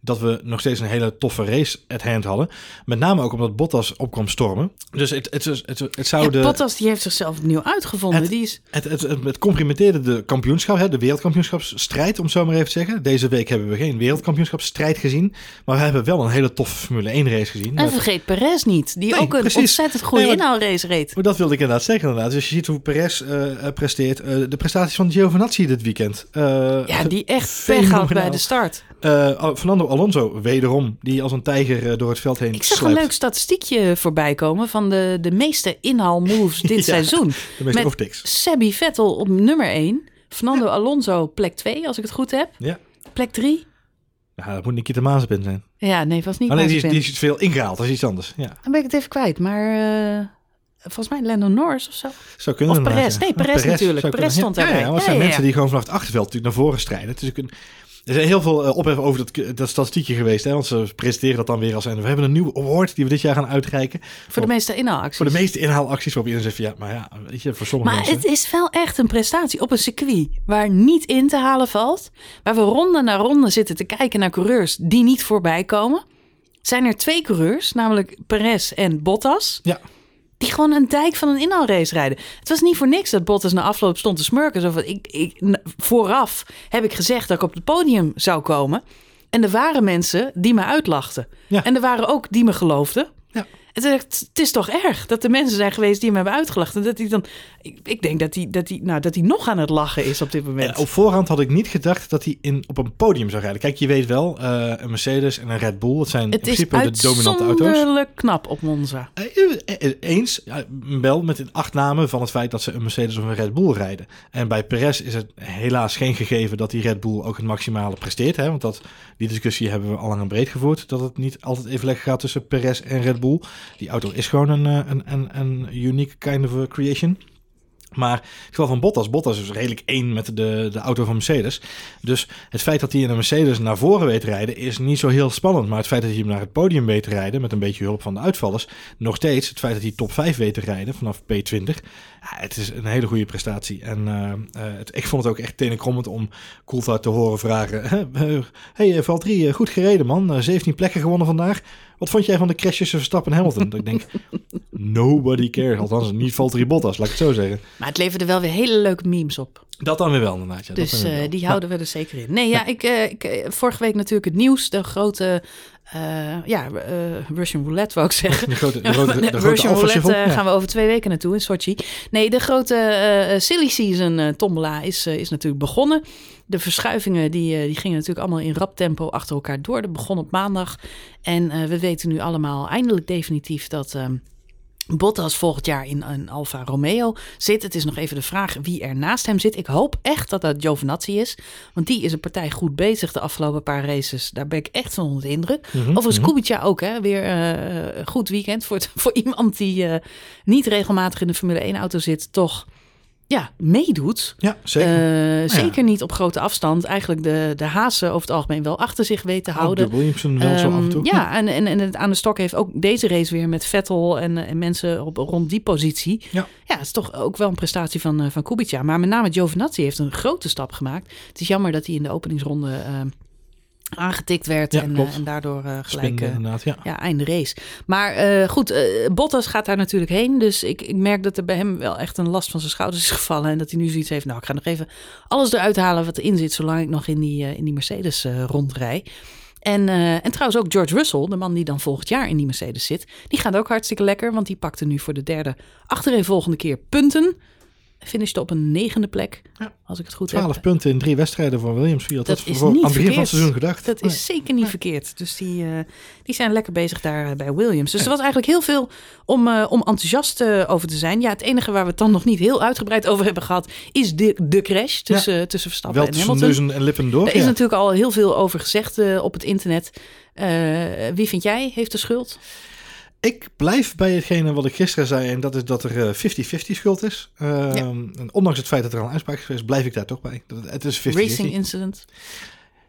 dat we nog steeds een hele toffe race at hand hadden. Met name ook omdat Bottas opkwam stormen. Dus het, het, het, zou ja, de... Bottas die heeft zichzelf opnieuw uitgevonden. Het, die is... het, het, het, het comprimenteerde de kampioenschap, hè, de wereldkampioenschapsstrijd, om het zo maar even te zeggen. Deze week hebben we geen wereldkampioenschapsstrijd gezien. Maar we hebben wel een hele toffe Formule 1 race gezien. En met... vergeet Perez niet, die nee, ook een precies. ontzettend goede nee, inhaalrace reed. Maar dat wilde ik inderdaad zeggen inderdaad. Dus je ziet hoe Perez uh, presteert. Uh, de prestaties van Giovinazzi dit weekend. Uh, ja, die echt pech had bij de start. Uh, Fernando Alonso, wederom, die als een tijger uh, door het veld heen Ik zag een leuk statistiekje voorbij komen van de, de meeste inhaalmoves dit <laughs> ja, seizoen. De meeste. Sebi Vettel op nummer 1. Fernando ja. Alonso plek 2, als ik het goed heb. Ja. Plek 3. Ja, dat moet Nikita Mazepin zijn. Ja, nee, was niet oh, nee, die is, die is veel ingehaald, dat is iets anders. Ja. Dan ben ik het even kwijt, maar... Uh, volgens mij Lando Norris of zo. Zou kunnen. Of Perez. Nee, Perez, Perez natuurlijk. Perez stond erbij. Ja, ja, want er zijn mensen die gewoon vanaf het achterveld natuurlijk naar voren strijden. Het is een er zijn heel veel uh, ophef over dat, dat statistiekje geweest. Hè? Want ze presenteren dat dan weer als... En we hebben een nieuwe award die we dit jaar gaan uitreiken. Voor, voor de meeste inhaalacties. Voor de meeste inhaalacties. Waarop iedereen zegt, ja, maar ja, weet je, voor sommige maar mensen... het is wel echt een prestatie op een circuit waar niet in te halen valt. Waar we ronde na ronde zitten te kijken naar coureurs die niet voorbij komen. Zijn er twee coureurs, namelijk Perez en Bottas. Ja. Die gewoon een dijk van een inhaalrace rijden. Het was niet voor niks dat Bottas na afloop stond te smurken. Zo van, ik, ik, vooraf heb ik gezegd dat ik op het podium zou komen. En er waren mensen die me uitlachten. Ja. En er waren ook die me geloofden. Ja. Het, is het is toch erg dat er mensen zijn geweest die hem hebben uitgelachen. En dat hij dan, ik, ik denk dat hij, dat, hij, nou, dat hij nog aan het lachen is op dit moment. Eh, op voorhand had ik niet gedacht dat hij in, op een podium zou rijden. Kijk, je weet wel, eh, een Mercedes en een Red Bull, dat zijn in het is principe de dominante auto's. uitzonderlijk knap op Monza. Eh, eh, Eens, ja, wel met een achtname van het feit dat ze een Mercedes of een Red Bull rijden. En bij Perez is het helaas geen gegeven dat die Red Bull ook het maximale presteert. Hè? Want dat, die discussie hebben we al lang en breed gevoerd. Dat het niet altijd even lekker gaat tussen Perez en Red Bull. Die auto is gewoon een, eh, een, een, een unique kind of creation. Maar in het van Bottas, Bottas is redelijk één met de, de auto van Mercedes. Dus het feit dat hij in een Mercedes naar voren weet rijden is niet zo heel spannend. Maar het feit dat hij hem naar het podium weet rijden met een beetje hulp van de uitvallers, nog steeds het feit dat hij top 5 weet te rijden vanaf P20, ja, het is een hele goede prestatie. En eh, eh, ik vond het ook echt tenenkrommend om Coulthard te horen vragen. Hé, <laughs> hey, Valtteri, goed gereden man. Eh, 17 plekken gewonnen vandaag. Wat vond jij van de crashes tussen Verstappen en Hamilton? dat ik denk, <laughs> nobody cares. Althans, niet Valtteri Bottas, laat ik het zo zeggen. Maar het leverde wel weer hele leuke memes op. Dat dan weer wel inderdaad. Ja, Dus eh, wel. die Ja. houden we er zeker in. Nee, ja, ik, eh, ik, eh, vorige week natuurlijk het nieuws. De grote, eh, ja, eh, Russian roulette wou ik <laughs> zeggen. De grote, de grote, <laughs> de Nee, grote Russian roulette eh, ja. gaan we over twee weken naartoe in Sochi. Nee, de grote silly season tombola is, is natuurlijk begonnen. De verschuivingen die, die gingen natuurlijk allemaal in rap tempo achter elkaar door. Dat begon op maandag. En we weten nu allemaal eindelijk definitief dat... Bottas volgend jaar in een Alfa Romeo zit. Het is nog even de vraag wie er naast hem zit. Ik hoop echt dat dat Giovinazzi is. Want die is een partij goed bezig de afgelopen paar races. Daar ben ik echt van onder de indruk. Mhm, Overigens mhm. Kubica ook. Hè? Weer een goed weekend voor, het- <laughs> voor iemand die eh, niet regelmatig in de Formule 1 auto zit. Toch ja, meedoet. Ja, zeker. Eh, Zeker niet op grote afstand. Eigenlijk de, de hazen over het algemeen wel achter zich weten te Ook houden. de Williamson wel zo af en toe. Ehm, ja, en, en, en het aan de stok heeft ook deze race weer met Vettel en, en mensen op, rond die positie. Ja. ja, het is toch ook wel een prestatie van, eh, van Kubica. Maar met name Giovinazzi heeft een grote stap gemaakt. Het is jammer dat hij in de openingsronde eh, aangetikt werd Ja, en, eh, en daardoor eh, gelijk... Eh, ja. ja, einde race. Maar goed, Bottas gaat daar natuurlijk heen. Dus ik, ik merk dat er bij hem wel echt een last van zijn schouders is gevallen. En dat hij nu zoiets heeft. Nou, ik ga nog even alles eruit halen wat erin zit. Zolang ik nog in die, in die Mercedes rondrij. En, en trouwens ook George Russell, de man die dan volgend jaar in die Mercedes zit. Die gaat ook hartstikke lekker. Want die pakte nu voor de derde achtereenvolgende keer punten. Finishte op een negende plek. Ja. Als ik het goed 12 heb. punten in drie wedstrijden voor Williams. Wie had Dat dat, is voor, niet aan het begin van het seizoen gedacht? Dat Nee. is zeker niet verkeerd. Dus die, eh, die zijn lekker bezig daar eh, bij Williams. Dus er was eigenlijk heel veel om, eh, om enthousiast over te zijn. Ja, het enige waar we het dan nog niet heel uitgebreid over hebben gehad... is de, de crash tussen, tussen Verstappen Wel en Hamilton. neuzen en lippen door. Er is natuurlijk al heel veel over gezegd op het internet. Wie vind jij heeft de schuld? Ik blijf bij hetgene wat ik gisteren zei. En dat is dat er eh, 50-50 schuld is. Ehm, en ondanks het feit dat er al een uitspraak is geweest, blijf ik daar toch bij. Het is 50-50. Racing incident.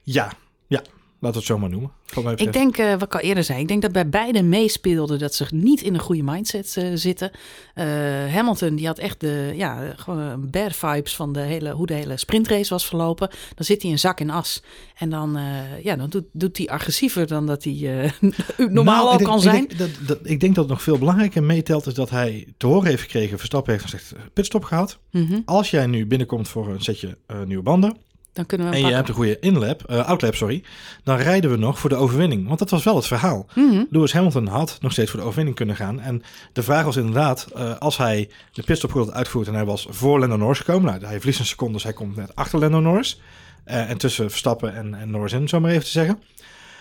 Ja, ja. Laten we het zo maar noemen. Ik denk, eh, wat ik al eerder zei, ik denk dat bij beide meespeelden dat ze niet in een goede mindset eh, zitten. Eh, Hamilton, die had echt de, ja, gewoon bad vibes van de hele, hoe de hele sprintrace was verlopen. Dan zit hij in zak en as. En dan, ja, dan doet, doet hij agressiever dan dat hij <laughs> normaal Nou, al ik denk- kan ik zijn. denk dat, dat, ik denk dat het nog veel belangrijker meetelt is dat hij te horen heeft gekregen. Verstappen heeft gezegd, pitstop gehad. Mhm, Als jij nu binnenkomt voor een setje nieuwe banden. Dan kunnen we En je hebt een goede inlap, eh, outlap, sorry. Dan rijden we nog voor de overwinning. Want dat was wel het verhaal. Mhm. Lewis Hamilton had nog steeds voor de overwinning kunnen gaan. En de vraag was inderdaad, eh, als hij de pitstop goed had uitgevoerd en hij was voor Lando Norris gekomen. Nou, hij verliest een seconde, dus hij komt net achter Lando Norris. Eh, en tussen Verstappen en, en Norris in, zo maar even te zeggen.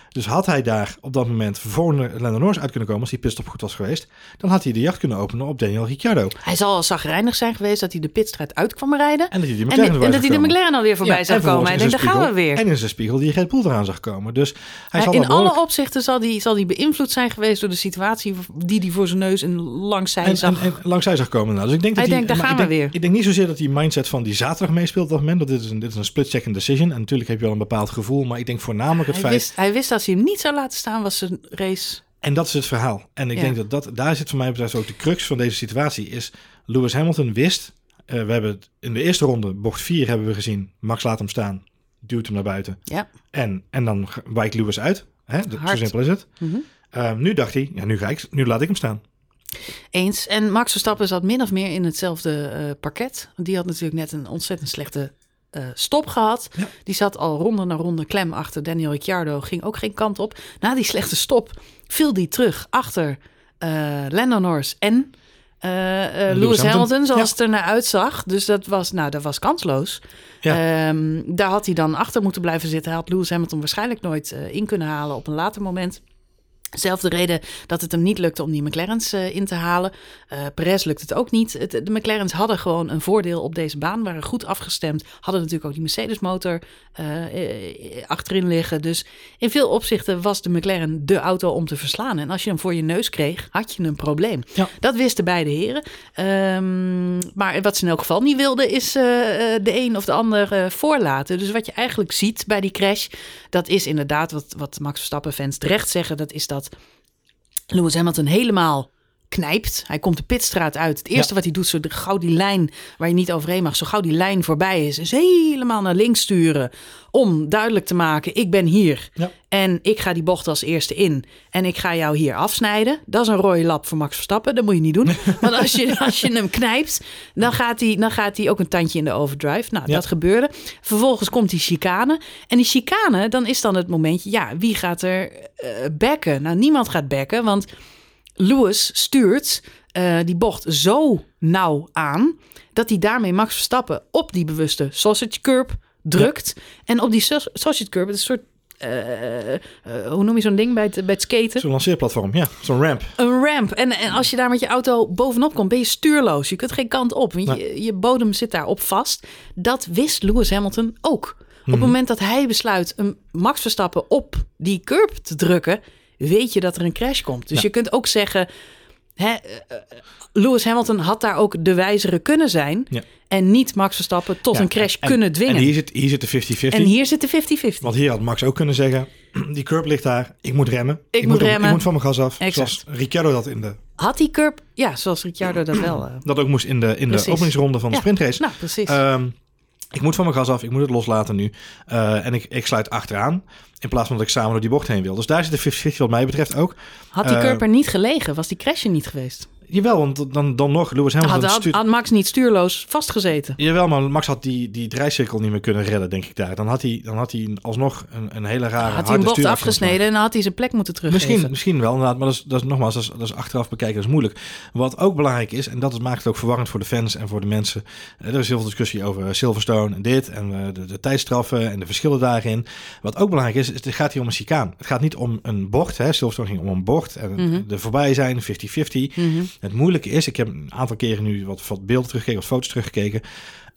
Dus had hij daar op dat moment voor Lando Norris uit kunnen komen, als die pitstop goed was geweest, dan had hij de jacht kunnen openen op Daniel Ricciardo. Hij zal al zagrijnig zijn geweest dat hij de pitstraat uit kwam rijden. En dat hij En, McLaren en erbij dat hij de. McLaren alweer voorbij Ja, zou en komen. Hij denkt, zijn daar gaan we weer. En in zijn spiegel die Red Bull eraan zag komen. Dus hij zal in behoorlijk- alle opzichten zal die, zal die beïnvloed zijn geweest door de situatie die hij voor zijn neus en langs zij en, zag. en, en langs zij zag komen. Nou. Dus ik denk dat Hij hij, denkt, daar gaan ik we denk, weer. Ik denk niet zozeer dat die mindset van die zaterdag meespeelt op dat moment. Dat dit is een, dit is een split-second decision. En natuurlijk heb je wel een bepaald gevoel. Maar ik denk voornamelijk het hij, feit... wist, hij wist als hij hem niet zou laten staan, was zijn race. En dat is het verhaal. En ik Ja. denk dat, dat daar zit voor mij betreft ook de crux van deze situatie. Is Lewis Hamilton wist... eh, we hebben het in de eerste ronde, bocht 4 hebben we gezien. Max laat hem staan. Duwt hem naar buiten. Ja. En, en dan wijkt Lewis uit. Hè? Zo simpel is het. Mhm. Eh, nu dacht hij, ja, nu, ga ik, nu laat ik hem staan. Eens. En Max Verstappen zat min of meer in hetzelfde eh, parket. Die had natuurlijk net een ontzettend slechte eh, stop gehad. Ja. Die zat al ronde na ronde klem achter Daniel Ricciardo. Ging ook geen kant op. Na die slechte stop viel die terug achter uh, Lando Norris en uh, uh, Lewis, Lewis Hamilton, zoals ja. het er naar uitzag. Dus dat was, nou, dat was kansloos. Ja. Ehm, daar had hij dan achter moeten blijven zitten. Hij had Lewis Hamilton waarschijnlijk nooit in kunnen halen op een later moment. Zelfde reden dat het hem niet lukte om die McLaren's uh, in te halen. Uh, Perez lukt het ook niet. Het, de McLaren's hadden gewoon een voordeel op deze baan. Waren goed afgestemd. Hadden natuurlijk ook die Mercedes motor uh, achterin liggen. Dus in veel opzichten was de McLaren de auto om te verslaan. En als je hem voor je neus kreeg, had je een probleem. Ja. Dat wisten beide heren. Um, maar wat ze in elk geval niet wilden is de een of de ander voorlaten. Dus wat je eigenlijk ziet bij die crash, dat is inderdaad wat, wat Max Verstappen fans terecht zeggen. Dat is dat Lewis Hamilton helemaal knijpt. Hij komt de pitstraat uit. Het eerste ja. wat hij doet, zo gauw die lijn waar je niet overheen mag, zo gauw die lijn voorbij is, is helemaal naar links sturen om duidelijk te maken: ik ben hier ja. en ik ga die bocht als eerste in en ik ga jou hier afsnijden. Dat is een rode lap voor Max Verstappen. Dat moet je niet doen. <laughs> Want als je, als je hem knijpt, dan gaat, hij, dan gaat hij ook een tandje in de overdrive. Nou, Ja. dat gebeurde. Vervolgens komt die chicane. En die chicane, dan is dan het momentje, ja, wie gaat er eh bekken? Nou, niemand gaat bekken, want Lewis stuurt eh, die bocht zo nauw aan dat hij daarmee Max Verstappen op die bewuste sausage curb drukt. En op die saus- sausage curb, het is een soort, eh, eh, hoe noem je zo'n ding bij het, bij het skaten? Zo'n lanceerplatform, ja. Zo'n ramp. Een ramp. En, en als je daar met je auto bovenop komt, ben je stuurloos. Je kunt geen kant op. Want je, je bodem zit daarop vast. Dat wist Lewis Hamilton ook. Op het moment dat hij besluit een Max Verstappen op die curb te drukken, weet je dat er een crash komt. Dus Ja. je kunt ook zeggen, hè, eh, eh, Lewis Hamilton had daar ook de wijzere kunnen zijn. Ja. En niet Max Verstappen tot Ja, een crash en- kunnen dwingen. En hier zit, hier zit de 50-50. En hier zit de 50-50. Want hier had Max ook kunnen zeggen, <clears throat> die curb ligt daar, ik moet remmen. Ik moet op- remmen. Ik moet van mijn gas af. Exact. Zoals Ricciardo dat, in de, Had die curb, ja, zoals Ricciardo dat wel. eh, <clears throat> dat ook moest in de, in de openingsronde van de sprintrace. nou, precies. Ehm, ik moet van mijn gas af, ik moet het loslaten nu. Eh, en ik, ik sluit achteraan, in plaats van dat ik samen door die bocht heen wil. Dus daar zit de 50-50 wat mij betreft ook. had die eh, curb er niet gelegen, was die crash niet geweest. Jawel, want dan, dan nog, Lewis Hamilton Had, had, Max niet stuurloos vastgezeten. Jawel, maar Max had die, die draaicirkel niet meer kunnen redden, denk ik daar. Dan had hij, dan had hij alsnog een, een hele rare Had hij een bocht afgesneden en dan had hij zijn plek moeten teruggeven. Misschien, misschien wel, inderdaad. Maar dat is, dat is nogmaals, dat is, dat is achteraf bekijken, dat is moeilijk. Wat ook belangrijk is, en dat is- maakt het ook verwarrend voor de fans en voor de mensen. Eh, Er is heel veel discussie over Silverstone en dit en eh, de, de tijdstraffen en de verschillen daarin. Wat ook belangrijk is, is het gaat hier om een chicaan. Het gaat niet om een bocht. Hè. Silverstone ging om een bocht. En Mhm. de voorbij zijn, 50-50. Mhm. Het moeilijke is, ik heb een aantal keren nu wat, wat beelden teruggekeken, wat foto's teruggekeken.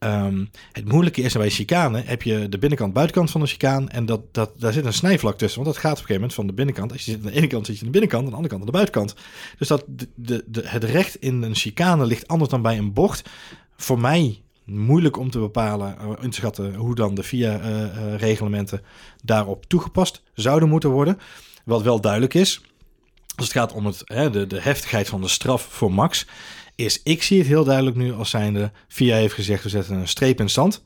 Ehm, het moeilijke is, bij chicane heb je de binnenkant, buitenkant van de chicaan. En dat, dat, daar zit een snijvlak tussen. Want dat gaat op een gegeven moment van de binnenkant. Als je zit aan de ene kant zit je aan de binnenkant, aan de andere kant aan de buitenkant. Dus dat de, de, het recht in een chicane ligt anders dan bij een bocht. Voor mij moeilijk om te bepalen, eh, in te schatten hoe dan de VIA-reglementen daarop toegepast zouden moeten worden. Wat wel duidelijk is, als het gaat om het, hè, de, de heftigheid van de straf voor Max, is ik zie het heel duidelijk nu als zijnde, VIA heeft gezegd, we zetten een streep in stand.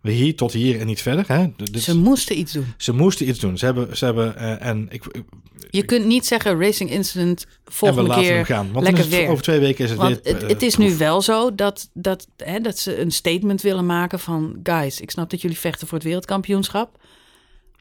We hier tot hier en niet verder. Hè. Dit- Ze moesten iets doen. ze moesten iets doen. Ze hebben, ze hebben eh, en ik, ik- Je kunt niet zeggen racing incident en we volgende laten hem gaan. Want lekker het, weer. over twee weken is het Want weer. het, eh, het is nu wel zo dat, dat, hè, dat ze een statement willen maken van... guys, ik snap dat jullie vechten voor het wereldkampioenschap...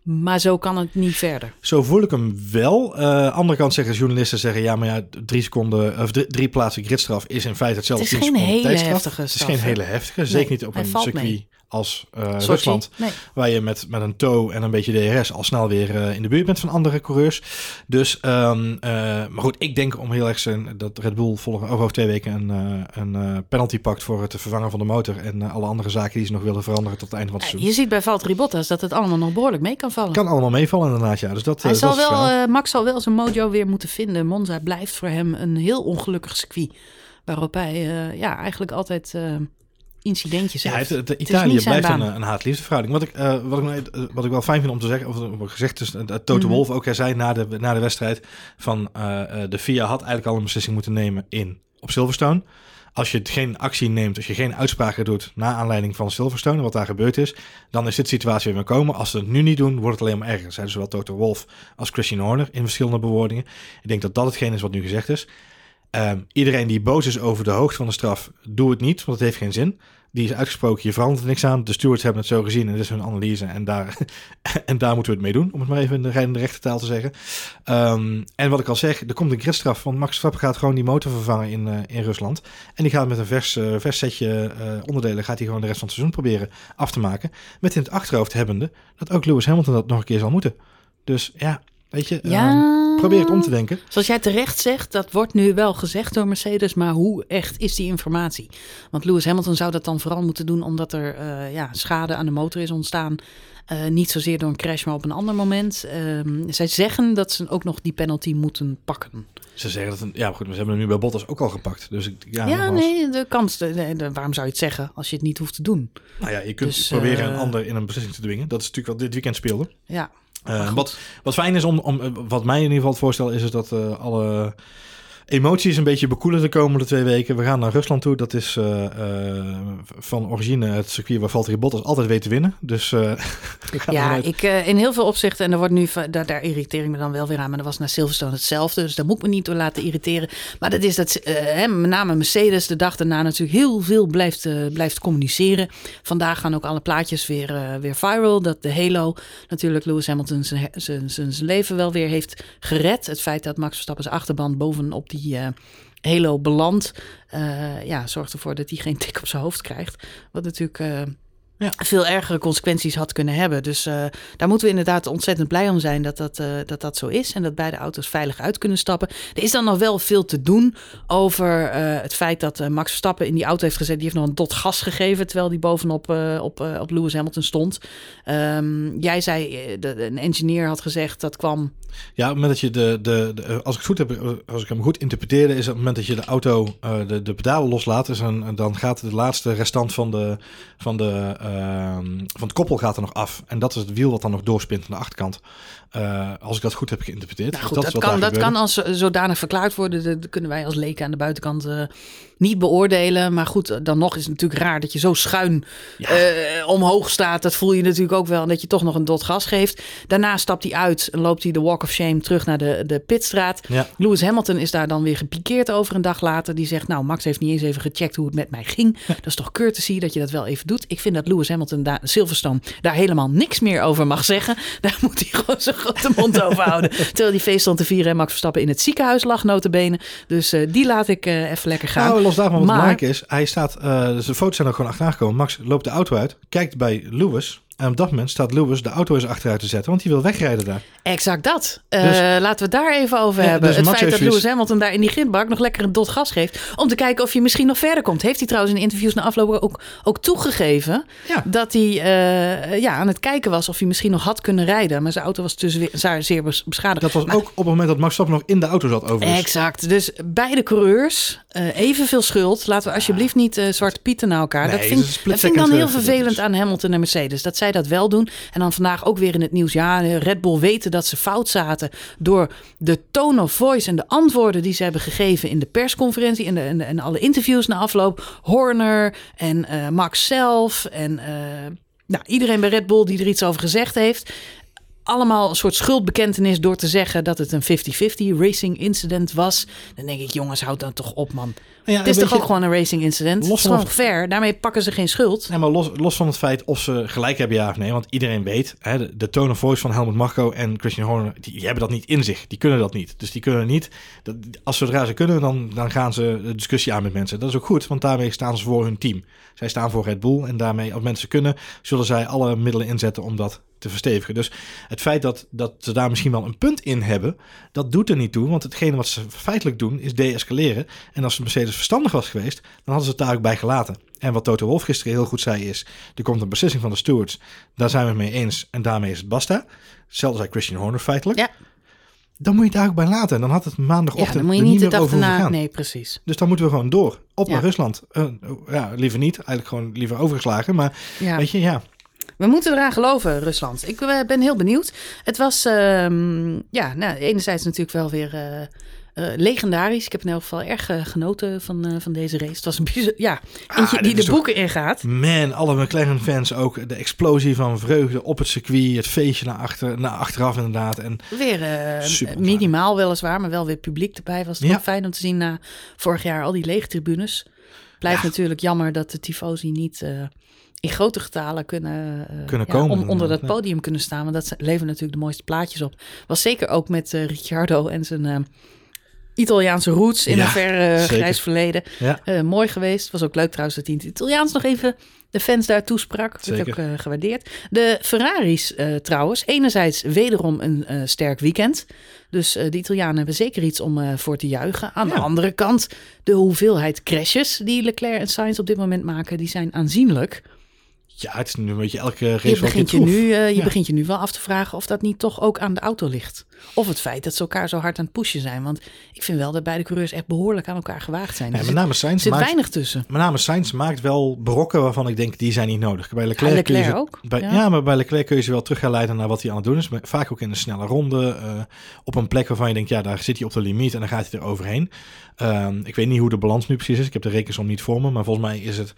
maar zo kan het niet verder. Zo voel ik hem wel. Eh andere kant zeggen journalisten zeggen ja, maar ja, drie seconden of drie, drie plaatsen gridstraf is in feite hetzelfde. Het is geen 10 seconden hele heftige Het is straf, geen hele heftige, zeker Nee, niet op een circuit. Als eh. Rusland, Nee. waar je met, met een tow en een beetje DRS al snel weer eh, in de buurt bent van andere coureurs. Dus, ehm, eh, maar goed, ik denk om heel erg zijn dat Red Bull volgende over, twee weken een, een penalty pakt voor het vervangen van de motor en alle andere zaken die ze nog willen veranderen tot het einde van het seizoen. Je ziet bij Valtteri Bottas dat het allemaal nog behoorlijk mee kan vallen. Kan allemaal meevallen inderdaad, ja. Dus dat, Hij zal dat wel, Max zal wel zijn mojo weer moeten vinden. Monza blijft voor hem een heel ongelukkig circuit. Waarop hij ja, eigenlijk altijd incidentjes Ja, heeft. het, Italië blijft een, een haat-liefde verhouding. Wat ik, eh, wat, ik, nou, eh, wat ik wel fijn vind om te zeggen, of wat gezegd is, dat Toto Mhm. Wolff ook hij zei na de, na de wedstrijd, van eh, eh, de FIA had eigenlijk al een beslissing moeten nemen in op Silverstone. Als je geen actie neemt, als je geen uitspraken doet na aanleiding van Silverstone, wat daar gebeurd is, dan is dit situatie weer komen. Als ze het nu niet doen, wordt het alleen maar erger. Zeiden zowel Toto Wolff als Christian Horner in verschillende bewoordingen. Ik denk dat dat hetgeen is wat nu gezegd is. Ehm, iedereen die boos is over de hoogte van de straf, doe het niet, want het heeft geen zin. Die is uitgesproken, je verandert er niks aan. De stewards hebben het zo gezien en dit is hun analyse. En daar, <laughs> en daar moeten we het mee doen, om het maar even in de, in taal te zeggen. Ehm, en wat ik al zeg, er komt een gridstraf. Want Max Verstappen gaat gewoon die motor vervangen in, uh, in Rusland. En die gaat met een vers, uh, setje uh, onderdelen, gaat hij gewoon de rest van het seizoen proberen af te maken. Met in het achterhoofd hebbende dat ook Lewis Hamilton dat nog een keer zal moeten. Dus ja, weet je, ja. um, probeer het om te denken. Zoals jij terecht zegt, dat wordt nu wel gezegd door Mercedes, maar hoe echt is die informatie? Want Lewis Hamilton zou dat dan vooral moeten doen omdat er uh, ja, schade aan de motor is ontstaan. Uh, niet zozeer door een crash, maar op een ander moment. Uh, zij zeggen dat ze ook nog die penalty moeten pakken. Ze zeggen dat, een, ja goed, maar ze hebben hem nu bij Bottas ook al gepakt. Dus ik, ja, ja nee, de kans, de, de, de, waarom zou je het zeggen als je het niet hoeft te doen? Nou ja, je kunt dus, proberen uh, een ander in een beslissing te dwingen. Dat is natuurlijk wat dit weekend speelde. Ja. Uh, wat, wat fijn is om, om, wat mij in ieder geval het voorstel is, is dat uh, alle emoties een beetje bekoelen de komende twee weken. We gaan naar Rusland toe. Dat is uh, uh, van origine het circuit waar Valtteri Bottas altijd weet te winnen. Dus <laughs> uh, gaan ja, ik in heel veel opzichten en er wordt nu daar, daar irriteer ik me dan wel weer aan. Maar dat was naar Silverstone hetzelfde, dus daar moet ik me niet door laten irriteren. Maar dat is dat hè, met name Mercedes de dag daarna natuurlijk heel veel blijft, blijft communiceren. Vandaag gaan ook alle plaatjes weer, weer viral. Dat de Halo natuurlijk Lewis Hamilton zijn leven wel weer heeft gered. Het feit dat Max Verstappen zijn achterband bovenop die die uh, Halo belandt, uh, ja, zorgt ervoor dat hij geen tik op zijn hoofd krijgt. Wat natuurlijk uh, ja. veel ergere consequenties had kunnen hebben. Dus uh, daar moeten we inderdaad ontzettend blij om zijn dat dat, uh, dat dat zo is. En dat beide auto's veilig uit kunnen stappen. Er is dan nog wel veel te doen over uh, het feit dat Max Verstappen in die auto heeft gezet. Die heeft nog een dot gas gegeven terwijl die bovenop op, op Lewis Hamilton stond. Um, jij zei, de, een engineer had gezegd dat kwam... Ja, op het moment dat je de, de, de, als ik het goed heb, als ik hem goed interpreteerde, is op het moment dat je de auto de, de pedalen loslaat, een, dan gaat de laatste restant van de, van de van het koppel gaat er nog af. En dat is het wiel wat dan nog doorspint aan de achterkant. Uh, als ik dat goed heb geïnterpreteerd. Nou goed, dat, dat, kan, dat kan als zodanig verklaard worden. Dat kunnen wij als leken aan de buitenkant uh, niet beoordelen. Maar goed, dan nog is het natuurlijk raar dat je zo schuin ja. uh, omhoog staat. Dat voel je natuurlijk ook wel. En dat je toch nog een dot gas geeft. Daarna stapt hij uit en loopt hij de walk of shame terug naar de, de pitstraat. Ja. Lewis Hamilton is daar dan weer gepikeerd over een dag later. Die zegt, nou Max heeft niet eens even gecheckt hoe het met mij ging. Ja. Dat is toch courtesy dat je dat wel even doet. Ik vind dat Lewis Hamilton daar, Silverstone, daar helemaal niks meer over mag zeggen. <laughs> Daar moet hij gewoon zo <laughs> grote mond over houden. Terwijl die feest stond te vieren en Max Verstappen in het ziekenhuis lag, notabene. Dus uh, die laat ik uh, even lekker gaan. Nou, los daarvan wat maar... belangrijk is. Hij staat, uh, dus de foto's zijn er gewoon achteraan gekomen. Max loopt de auto uit, kijkt bij Lewis. En op dat moment staat Lewis de auto eens achteruit te zetten, want hij wil wegrijden daar. Exact dat. Uh, dus, laten we het daar even over ja, hebben. Dus het Max feit dat Lewis Hamilton daar in die grindbak nog lekker een dot gas geeft. Om te kijken of je misschien nog verder komt. Heeft hij trouwens in interviews na afloop ook, ook toegegeven ja. dat hij uh, ja, aan het kijken was of hij misschien nog had kunnen rijden. Maar zijn auto was dus zeer, zeer beschadigd. Dat was maar, ook op het moment dat Max Verstappen nog in de auto zat overigens. Exact. Dus beide coureurs uh, evenveel schuld. Laten we alsjeblieft niet zwarte pieten naar elkaar. Nee, dat vind, dat vind ik dan heel vervelend aan Hamilton en Mercedes. Dat zij dat wel doen. En dan vandaag ook weer in het nieuws. Ja, Red Bull weten dat ze fout zaten door de tone of voice en de antwoorden die ze hebben gegeven in de persconferentie en, de, en, alle interviews na afloop. Horner en uh, Max zelf en uh, nou, iedereen bij Red Bull die er iets over gezegd heeft allemaal een soort schuldbekentenis door te zeggen dat het een 50-50 racing incident was. Dan denk ik, jongens, houd dan toch op, man. Ja, het is toch ook gewoon een racing incident? Los het... fair. Daarmee pakken ze geen schuld. Nee, maar los, los van het feit of ze gelijk hebben, ja of nee. Want iedereen weet, hè, de, de tone of voice van Helmut Marko en Christian Horner, die, die, hebben dat niet in zich. Die kunnen dat niet. Dus die kunnen niet, dat, als zodra ze kunnen, dan, dan gaan ze de discussie aan met mensen. Dat is ook goed, want daarmee staan ze voor hun team. Zij staan voor Red Bull en daarmee, als mensen kunnen, zullen zij alle middelen inzetten om dat te verstevigen. Dus het feit dat, dat ze daar misschien wel een punt in hebben, dat doet er niet toe. Want hetgene wat ze feitelijk doen, is deescaleren. En als Mercedes verstandig was geweest, dan hadden ze het daar ook bij gelaten. En wat Toto Wolff gisteren heel goed zei is, er komt een beslissing van de stewards. Daar zijn we het mee eens en daarmee is het basta. Hetzelfde zei Christian Horner feitelijk. Ja. Dan moet je het daar ook bij laten. En dan had het maandagochtend ja, dan moet je niet de dag erna. Nee, precies. Dus dan moeten we gewoon door. Op ja. naar Rusland. Uh, ja, liever niet. Eigenlijk gewoon liever overgeslagen. Maar ja. weet je, ja. We moeten eraan geloven, Rusland. Ik ben heel benieuwd. Het was, um, ja, nou, enerzijds natuurlijk wel weer uh, uh, legendarisch. Ik heb in elk geval erg genoten van, van deze race. Het was een bizar, ja, eentje ah, die de boeken ook, ingaat. Man, alle McLaren-fans ook. De explosie van vreugde op het circuit. Het feestje naar, achter, naar achteraf inderdaad. En weer minimaal weliswaar, maar wel weer publiek erbij. Was het ja. fijn om te zien na vorig jaar al die lege tribunes. Blijft Ja. natuurlijk jammer dat de tifosi niet eh, in grote getalen kunnen, eh, Kunnen ja, komen, om onder dat ja. podium kunnen staan. Want dat leveren natuurlijk de mooiste plaatjes op. Was zeker ook met eh, Ricciardo en zijn eh, Italiaanse roots in Ja, een ver grijs verleden. Mooi geweest. Was ook leuk trouwens dat hij in het Italiaans nog even de fans daar toesprak. Werd Zeker. ook gewaardeerd. De Ferraris trouwens. Enerzijds wederom een sterk weekend. Dus de Italianen hebben zeker iets om voor te juichen. Aan de andere kant, de hoeveelheid crashes die Leclerc en Sainz op dit moment maken, die zijn aanzienlijk. Ja, het is nu een beetje elke race Je, begint je, nu, eh, je Ja. begint je nu wel af te vragen of dat niet toch ook aan de auto ligt. Of het feit dat ze elkaar zo hard aan het pushen zijn. Want ik vind wel dat beide coureurs echt behoorlijk aan elkaar gewaagd zijn. Ja, er met zit, name Sainz zit maakt, weinig tussen. met name Sainz maakt wel brokken waarvan ik denk, die zijn niet nodig. Bij Leclerc, Ja, kun je Leclerc ze- ook, Bij, ja. ja. maar bij Leclerc kun je ze wel terug gaan leiden naar wat hij aan het doen is. Maar Vaak ook in een snelle ronde. eh, op een plek waarvan je denkt, ja, daar zit hij op de limiet en dan gaat hij er overheen. Ehm, ik weet niet hoe de balans nu precies is. Ik heb de rekensom niet voor me. Maar volgens mij is, het,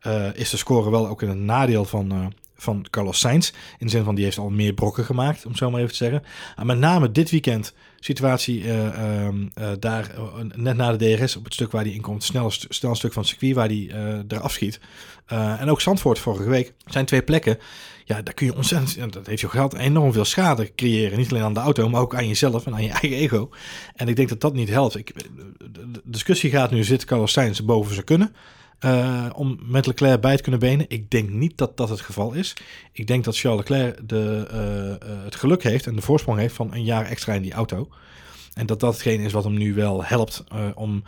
eh, is de score wel ook in een nadeel van, eh, van Carlos Sainz. In de zin van, die heeft al meer brokken gemaakt, om het zo maar even te zeggen. En met name dit weekend, situatie eh, ehm, eh, daar, net na de DRS, op het stuk waar hij inkomt, snel, st- snel stuk van het circuit waar hij eraf schiet. En ook Zandvoort vorige week zijn twee plekken. Ja, daar kun je ontzettend, dat heeft je geld, enorm veel schade creëren. Niet alleen aan de auto, maar ook aan jezelf en aan je <laughs> eigen ego. En ik denk dat dat niet helpt. Ik, de discussie gaat nu, zit Carlos Sainz boven zijn kunnen? Eh, om met Leclerc bij te kunnen benen. Ik denk niet dat dat het geval is. Ik denk dat Charles Leclerc de, eh, eh, het geluk heeft en de voorsprong heeft van een jaar extra in die auto. En dat dat hetgeen is wat hem nu wel helpt om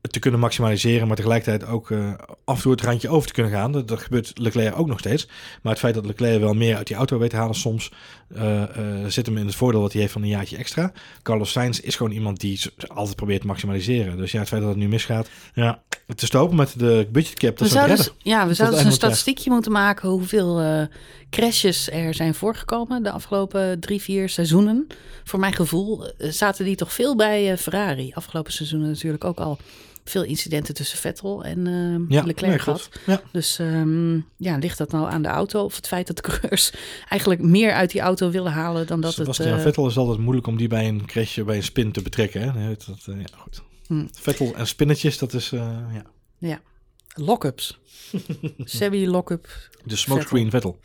te kunnen maximaliseren, maar tegelijkertijd ook eh, af en toe het randje over te kunnen gaan. Dat, dat gebeurt Leclerc ook nog steeds. Maar het feit dat Leclerc wel meer uit die auto weet te halen soms, eh, eh, zit hem in het voordeel wat hij heeft van een jaartje extra. Carlos Sainz is gewoon iemand die altijd probeert te maximaliseren. Dus ja, het feit dat het nu misgaat, ja, te stopen met de budgetcap, dat We zouden, redder. s- ja, we zouden einde een statistiekje moeten maken hoeveel crashes er zijn voorgekomen de afgelopen drie, vier seizoenen. Voor mijn gevoel eh, zaten die toch veel bij eh, Ferrari. Afgelopen seizoenen natuurlijk ook al veel incidenten tussen Vettel en Ja, Leclerc gehad. Ja. Dus ehm, ja, ligt dat nou aan de auto of het feit dat de coureurs <laughs> eigenlijk meer uit die auto willen halen dan dat Sebastian het... eh, Vettel is altijd moeilijk om die bij een crashje, bij een spin te betrekken. Hè? Dat, ja, goed. Hm. Vettel en spinnetjes, dat is eh, ja. Lock-ups. <laughs> Sebi lock-up. de smokescreen Vettel.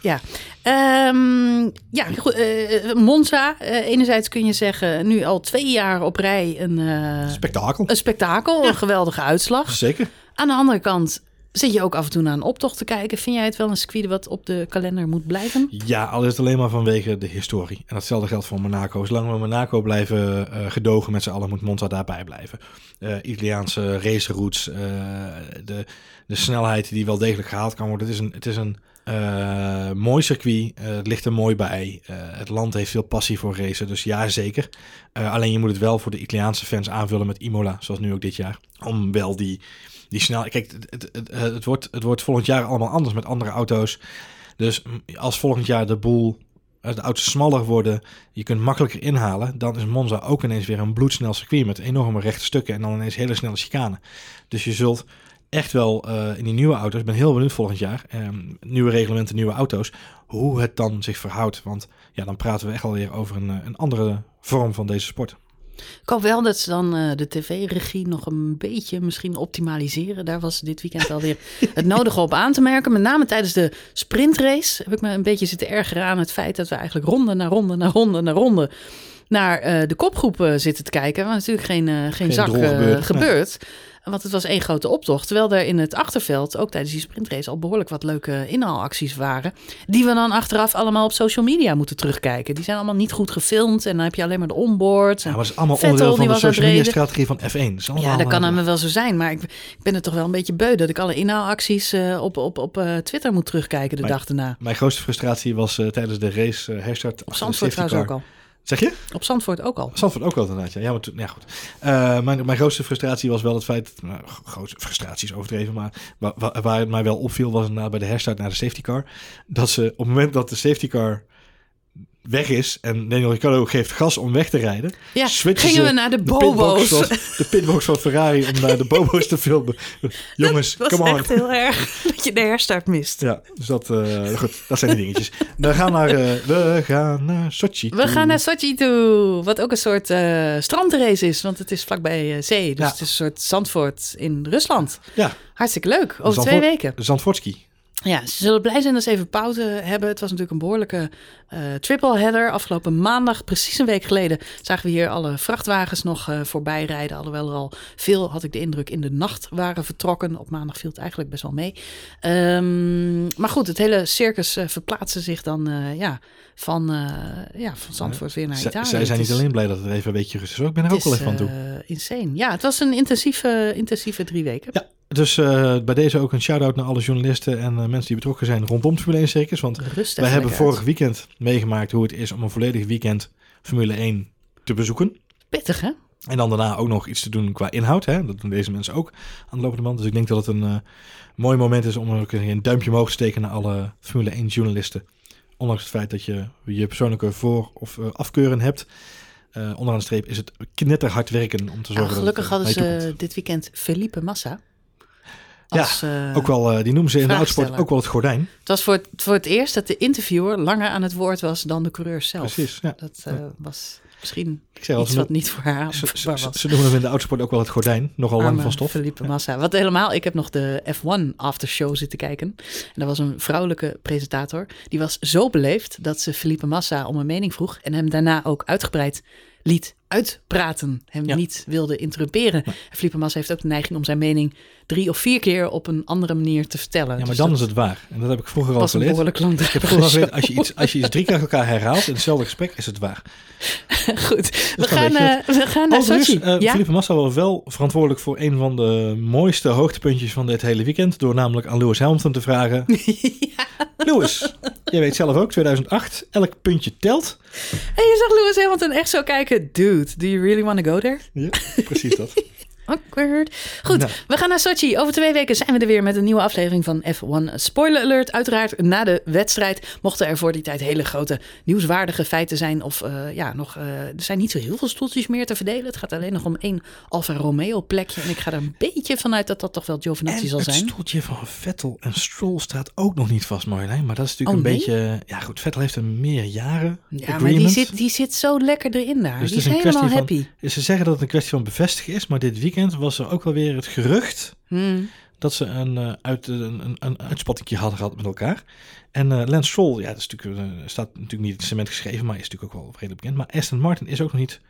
Ja, Ehm, ja goed, eh, Monza. eh, enerzijds kun je zeggen, nu al twee jaar op rij een, eh, Spektakel. een spektakel, een geweldige uitslag. Zeker. Aan de andere kant zit je ook af en toe naar een optocht te kijken. Vind jij het wel een circuit wat op de kalender moet blijven? Ja, al is het alleen maar vanwege de historie. En datzelfde geldt voor Monaco. Zolang we Monaco blijven eh, gedogen met z'n allen, moet Monza daarbij blijven. Eh Italiaanse raceroutes, eh de, de snelheid die wel degelijk gehaald kan worden. Het is een, het is een eh, mooi circuit. Eh, het ligt er mooi bij. Eh, het land heeft veel passie voor racen, dus ja, zeker. Alleen je moet het wel voor de Italiaanse fans aanvullen met Imola, zoals nu ook dit jaar. Om wel die, die snel. Kijk, het, het, het, wordt, het wordt volgend jaar allemaal anders met andere auto's. Dus als volgend jaar de boel, de auto's smaller worden, je kunt makkelijker inhalen, dan is Monza ook ineens weer een bloedsnel circuit met enorme rechte stukken en dan ineens hele snelle chicanen. Dus je zult echt wel eh, in die nieuwe auto's, ik ben heel benieuwd volgend jaar, ehm, nieuwe reglementen, nieuwe auto's, hoe het dan zich verhoudt. Want ja, dan praten we echt alweer over een, eh, een andere vorm van deze sport. Ik hoop wel dat ze dan eh, de tv-regie nog een beetje misschien optimaliseren. Daar was dit weekend alweer <laughs> het nodige op aan te merken. Met name tijdens de sprintrace heb ik me een beetje zitten ergeren aan het feit dat we eigenlijk ronde na ronde na ronde na ronde naar de kopgroep eh, zitten te kijken. Waar natuurlijk geen, geen, Geen zak gebeurt. Want het was één grote optocht. Terwijl er in het achterveld, ook tijdens die sprintrace, al behoorlijk wat leuke inhaalacties waren. Die we dan achteraf allemaal op social media moeten terugkijken. Die zijn allemaal niet goed gefilmd. En dan heb je alleen maar de onboards. Ja, En maar het is allemaal Vettel, onderdeel van de was social media strategie van F1. Het is allemaal, Ja, dat kan allemaal wel zo zijn. Maar ik, ik ben er toch wel een beetje beu dat ik alle inhaalacties eh, op, op, op eh, Twitter moet terugkijken de dag daarna. Mijn grootste frustratie was eh, tijdens de race herstart. Op Zandvoort trouwens ook al. Zeg je? Op Zandvoort ook al. Zandvoort ook wel inderdaad. Ja, ja, maar toen, ja goed. Uh, mijn, mijn grootste frustratie was wel het feit... Nou, grootste frustratie is overdreven, maar waar, waar, waar het mij wel opviel... was inderdaad bij de herstart naar de safety car... dat ze op het moment dat de safety car weg is en Daniel Ricciardo geeft gas om weg te rijden. Ja, switchen gingen we naar de pitbox bobo's. van- de pitbox van Ferrari om naar de <laughs> bobo's te filmen. Jongens, dat come was on. echt heel erg <laughs> dat je de herstart mist. Ja, dus dat, eh, goed, dat zijn de dingetjes. We gaan naar, eh, we gaan naar Sochi. We toe. gaan naar Sochi toe, wat ook een soort eh strandrace is, want het is vlakbij zee. Dus Ja. het is een soort Zandvoort in Rusland. Ja, Hartstikke leuk, over Zandvoort- twee weken. Zandvoortski. Ja, ze zullen blij zijn dat ze even pauze hebben. Het was natuurlijk een behoorlijke eh triple header. Afgelopen maandag, precies een week geleden, zagen we hier alle vrachtwagens nog eh, voorbij rijden. Alhoewel er al veel, had ik de indruk, in de nacht waren vertrokken. Op maandag viel het eigenlijk best wel mee. Ehm, maar goed, het hele circus eh, verplaatste zich dan ja, van, ja, van Zandvoort weer naar Italië. zij zijn niet alleen blij dat het even een beetje rust is. Ik ben er ook wel even aan toe. insane. Ja, het was een intensieve, intensieve drie weken. Ja, dus eh, bij deze ook een shout-out naar alle journalisten en eh, mensen die betrokken zijn rondom het Formule 1 circus. Want Rustig. wij hebben vorig uit. weekend meegemaakt hoe het is om een volledig weekend Formule 1 te bezoeken. Pittig, hè? En dan daarna ook nog iets te doen qua inhoud. Hè? Dat doen deze mensen ook aan de lopende band. Dus ik denk dat het een eh, mooi moment is om ook een duimpje omhoog te steken naar alle Formule 1 journalisten. Ondanks het feit dat je je persoonlijke voor- of afkeuren hebt. eh, onderaan de streep is het knetterhard werken om te zorgen Nou, dat gelukkig het, hadden ze dit weekend Felipe Massa. Ja, Als, eh, Ook wel, eh, die noemen ze in de autosport vraagsteller. ook wel het gordijn. Het was voor het, voor het eerst dat de interviewer langer aan het woord was dan de coureur zelf. Precies, ja. Dat eh, was misschien Ik iets wat niet voor haar ze, haalbaar ze, was. ze noemen hem in de autosport ook wel het gordijn. Nogal lang van stof. Felipe Massa. Wat helemaal, ik heb nog de F1 aftershow zitten kijken. En daar was een vrouwelijke presentator. Die was zo beleefd dat ze Felipe Massa om een mening vroeg. En hem daarna ook uitgebreid liet uitpraten. Hem Ja. niet wilde interrumperen. En Felipe Massa heeft ook de neiging om zijn mening drie of vier keer op een andere manier te vertellen. Ja, maar Dus dan dat is het waar. En dat heb ik vroeger al geleerd. behoorlijk lang Ik heb <laughs> vroeger al geleerd, als je, iets, als je iets drie keer elkaar herhaalt in hetzelfde gesprek, is het waar. <laughs> Goed, we gaan, eh, we gaan naar Sochi. eh ja? Felipe Massa was wel verantwoordelijk voor een van de mooiste hoogtepuntjes van dit hele weekend. Door namelijk aan Lewis Hamilton te vragen. <laughs> Lewis, jij weet zelf ook, 2008, elk puntje telt. En je zag Lewis Hamilton echt zo kijken. Dude, do you really want to go there? Ja, precies dat. <laughs> Awkward. Goed, Nou. we gaan naar Sochi. Over twee weken zijn we er weer met een nieuwe aflevering van F1 Spoiler Alert. Uiteraard na de wedstrijd. Mochten er voor die tijd hele grote nieuwswaardige feiten zijn. Of eh, ja, nog, eh, er zijn niet zo heel veel stoeltjes meer te verdelen. Het gaat alleen nog om één Alfa Romeo plekje. En ik ga er een beetje vanuit dat dat toch wel Giovinazzi En zal het zijn. stoeltje van Vettel en Stroll staat ook nog niet vast, Marjolein. Maar dat is natuurlijk Oh, een nee? beetje... Ja goed, Vettel heeft een meerjaren Ja, maar die zit, die zit zo lekker erin daar. Dus die het is helemaal happy. Ze zeggen dat het een kwestie van bevestigen is, maar dit weekend was er ook wel weer het gerucht Hmm. dat ze een, eh, uit, een, een, een uitspattingje hadden gehad met elkaar. En eh Lance Stroll, ja, dat is natuurlijk, eh, staat natuurlijk niet in het cement geschreven, maar is natuurlijk ook wel redelijk bekend. Maar Aston Martin is ook nog niet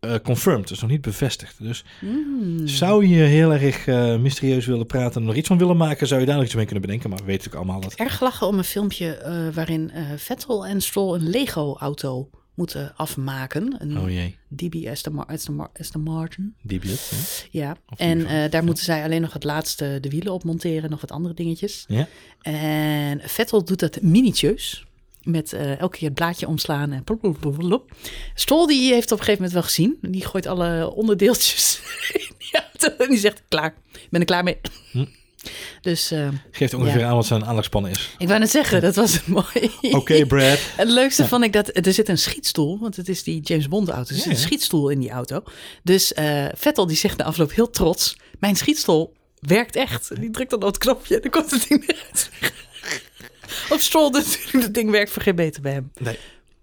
eh, confirmed, dus nog niet bevestigd. Dus Hmm. zou je heel erg eh, mysterieus willen praten en er iets van willen maken, zou je daar nog iets mee kunnen bedenken. Maar we weten natuurlijk allemaal dat. erg lachen om een filmpje eh, waarin eh, Vettel en Stroll een Lego-auto moeten afmaken. Een Oh jee, DB Aston, Mar- Aston Martin. debiet. hè? Ja, en eh, daar moeten zij alleen nog het laatste de wielen op monteren, nog wat andere dingetjes. Ja. En Vettel doet dat minutieus. Met eh, elke keer het blaadje omslaan en plop, plop. Stroll die heeft op een gegeven moment wel gezien. Die gooit alle onderdeeltjes <laughs> in die auto en die zegt klaar. Ik ben er klaar mee. Hm. Dus eh, Geeft ongeveer Ja. aan wat zijn aandagspannen is. ik wou net zeggen, dat was het <laughs> mooi. Oké, Brad. <laughs> Het leukste Ja. vond ik dat er zit een schietstoel, want het is die James Bond auto. Er zit Ja, een schietstoel in die auto. Dus eh, Vettel die zegt na afloop heel trots, mijn schietstoel werkt echt. Die drukt dan op het knopje en dan komt het ding eruit. <laughs> op Stroll natuurlijk, dat ding werkt voor geen beter bij hem. Nee.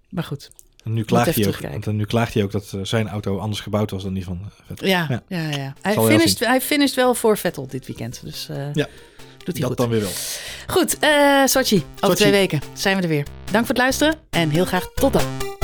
Maar goed, En nu klaagt, hij ook, want nu klaagt hij ook dat eh, zijn auto anders gebouwd was dan die van eh, Vettel. ja, Ja. ja. ja, Hij, finished, hij finished wel voor Vettel dit weekend. Dus eh, Ja. doet hij Dat goed. dan weer wel. Goed, eh Sochi, over Sochi. twee weken zijn we er weer. Dank voor het luisteren en heel graag tot dan.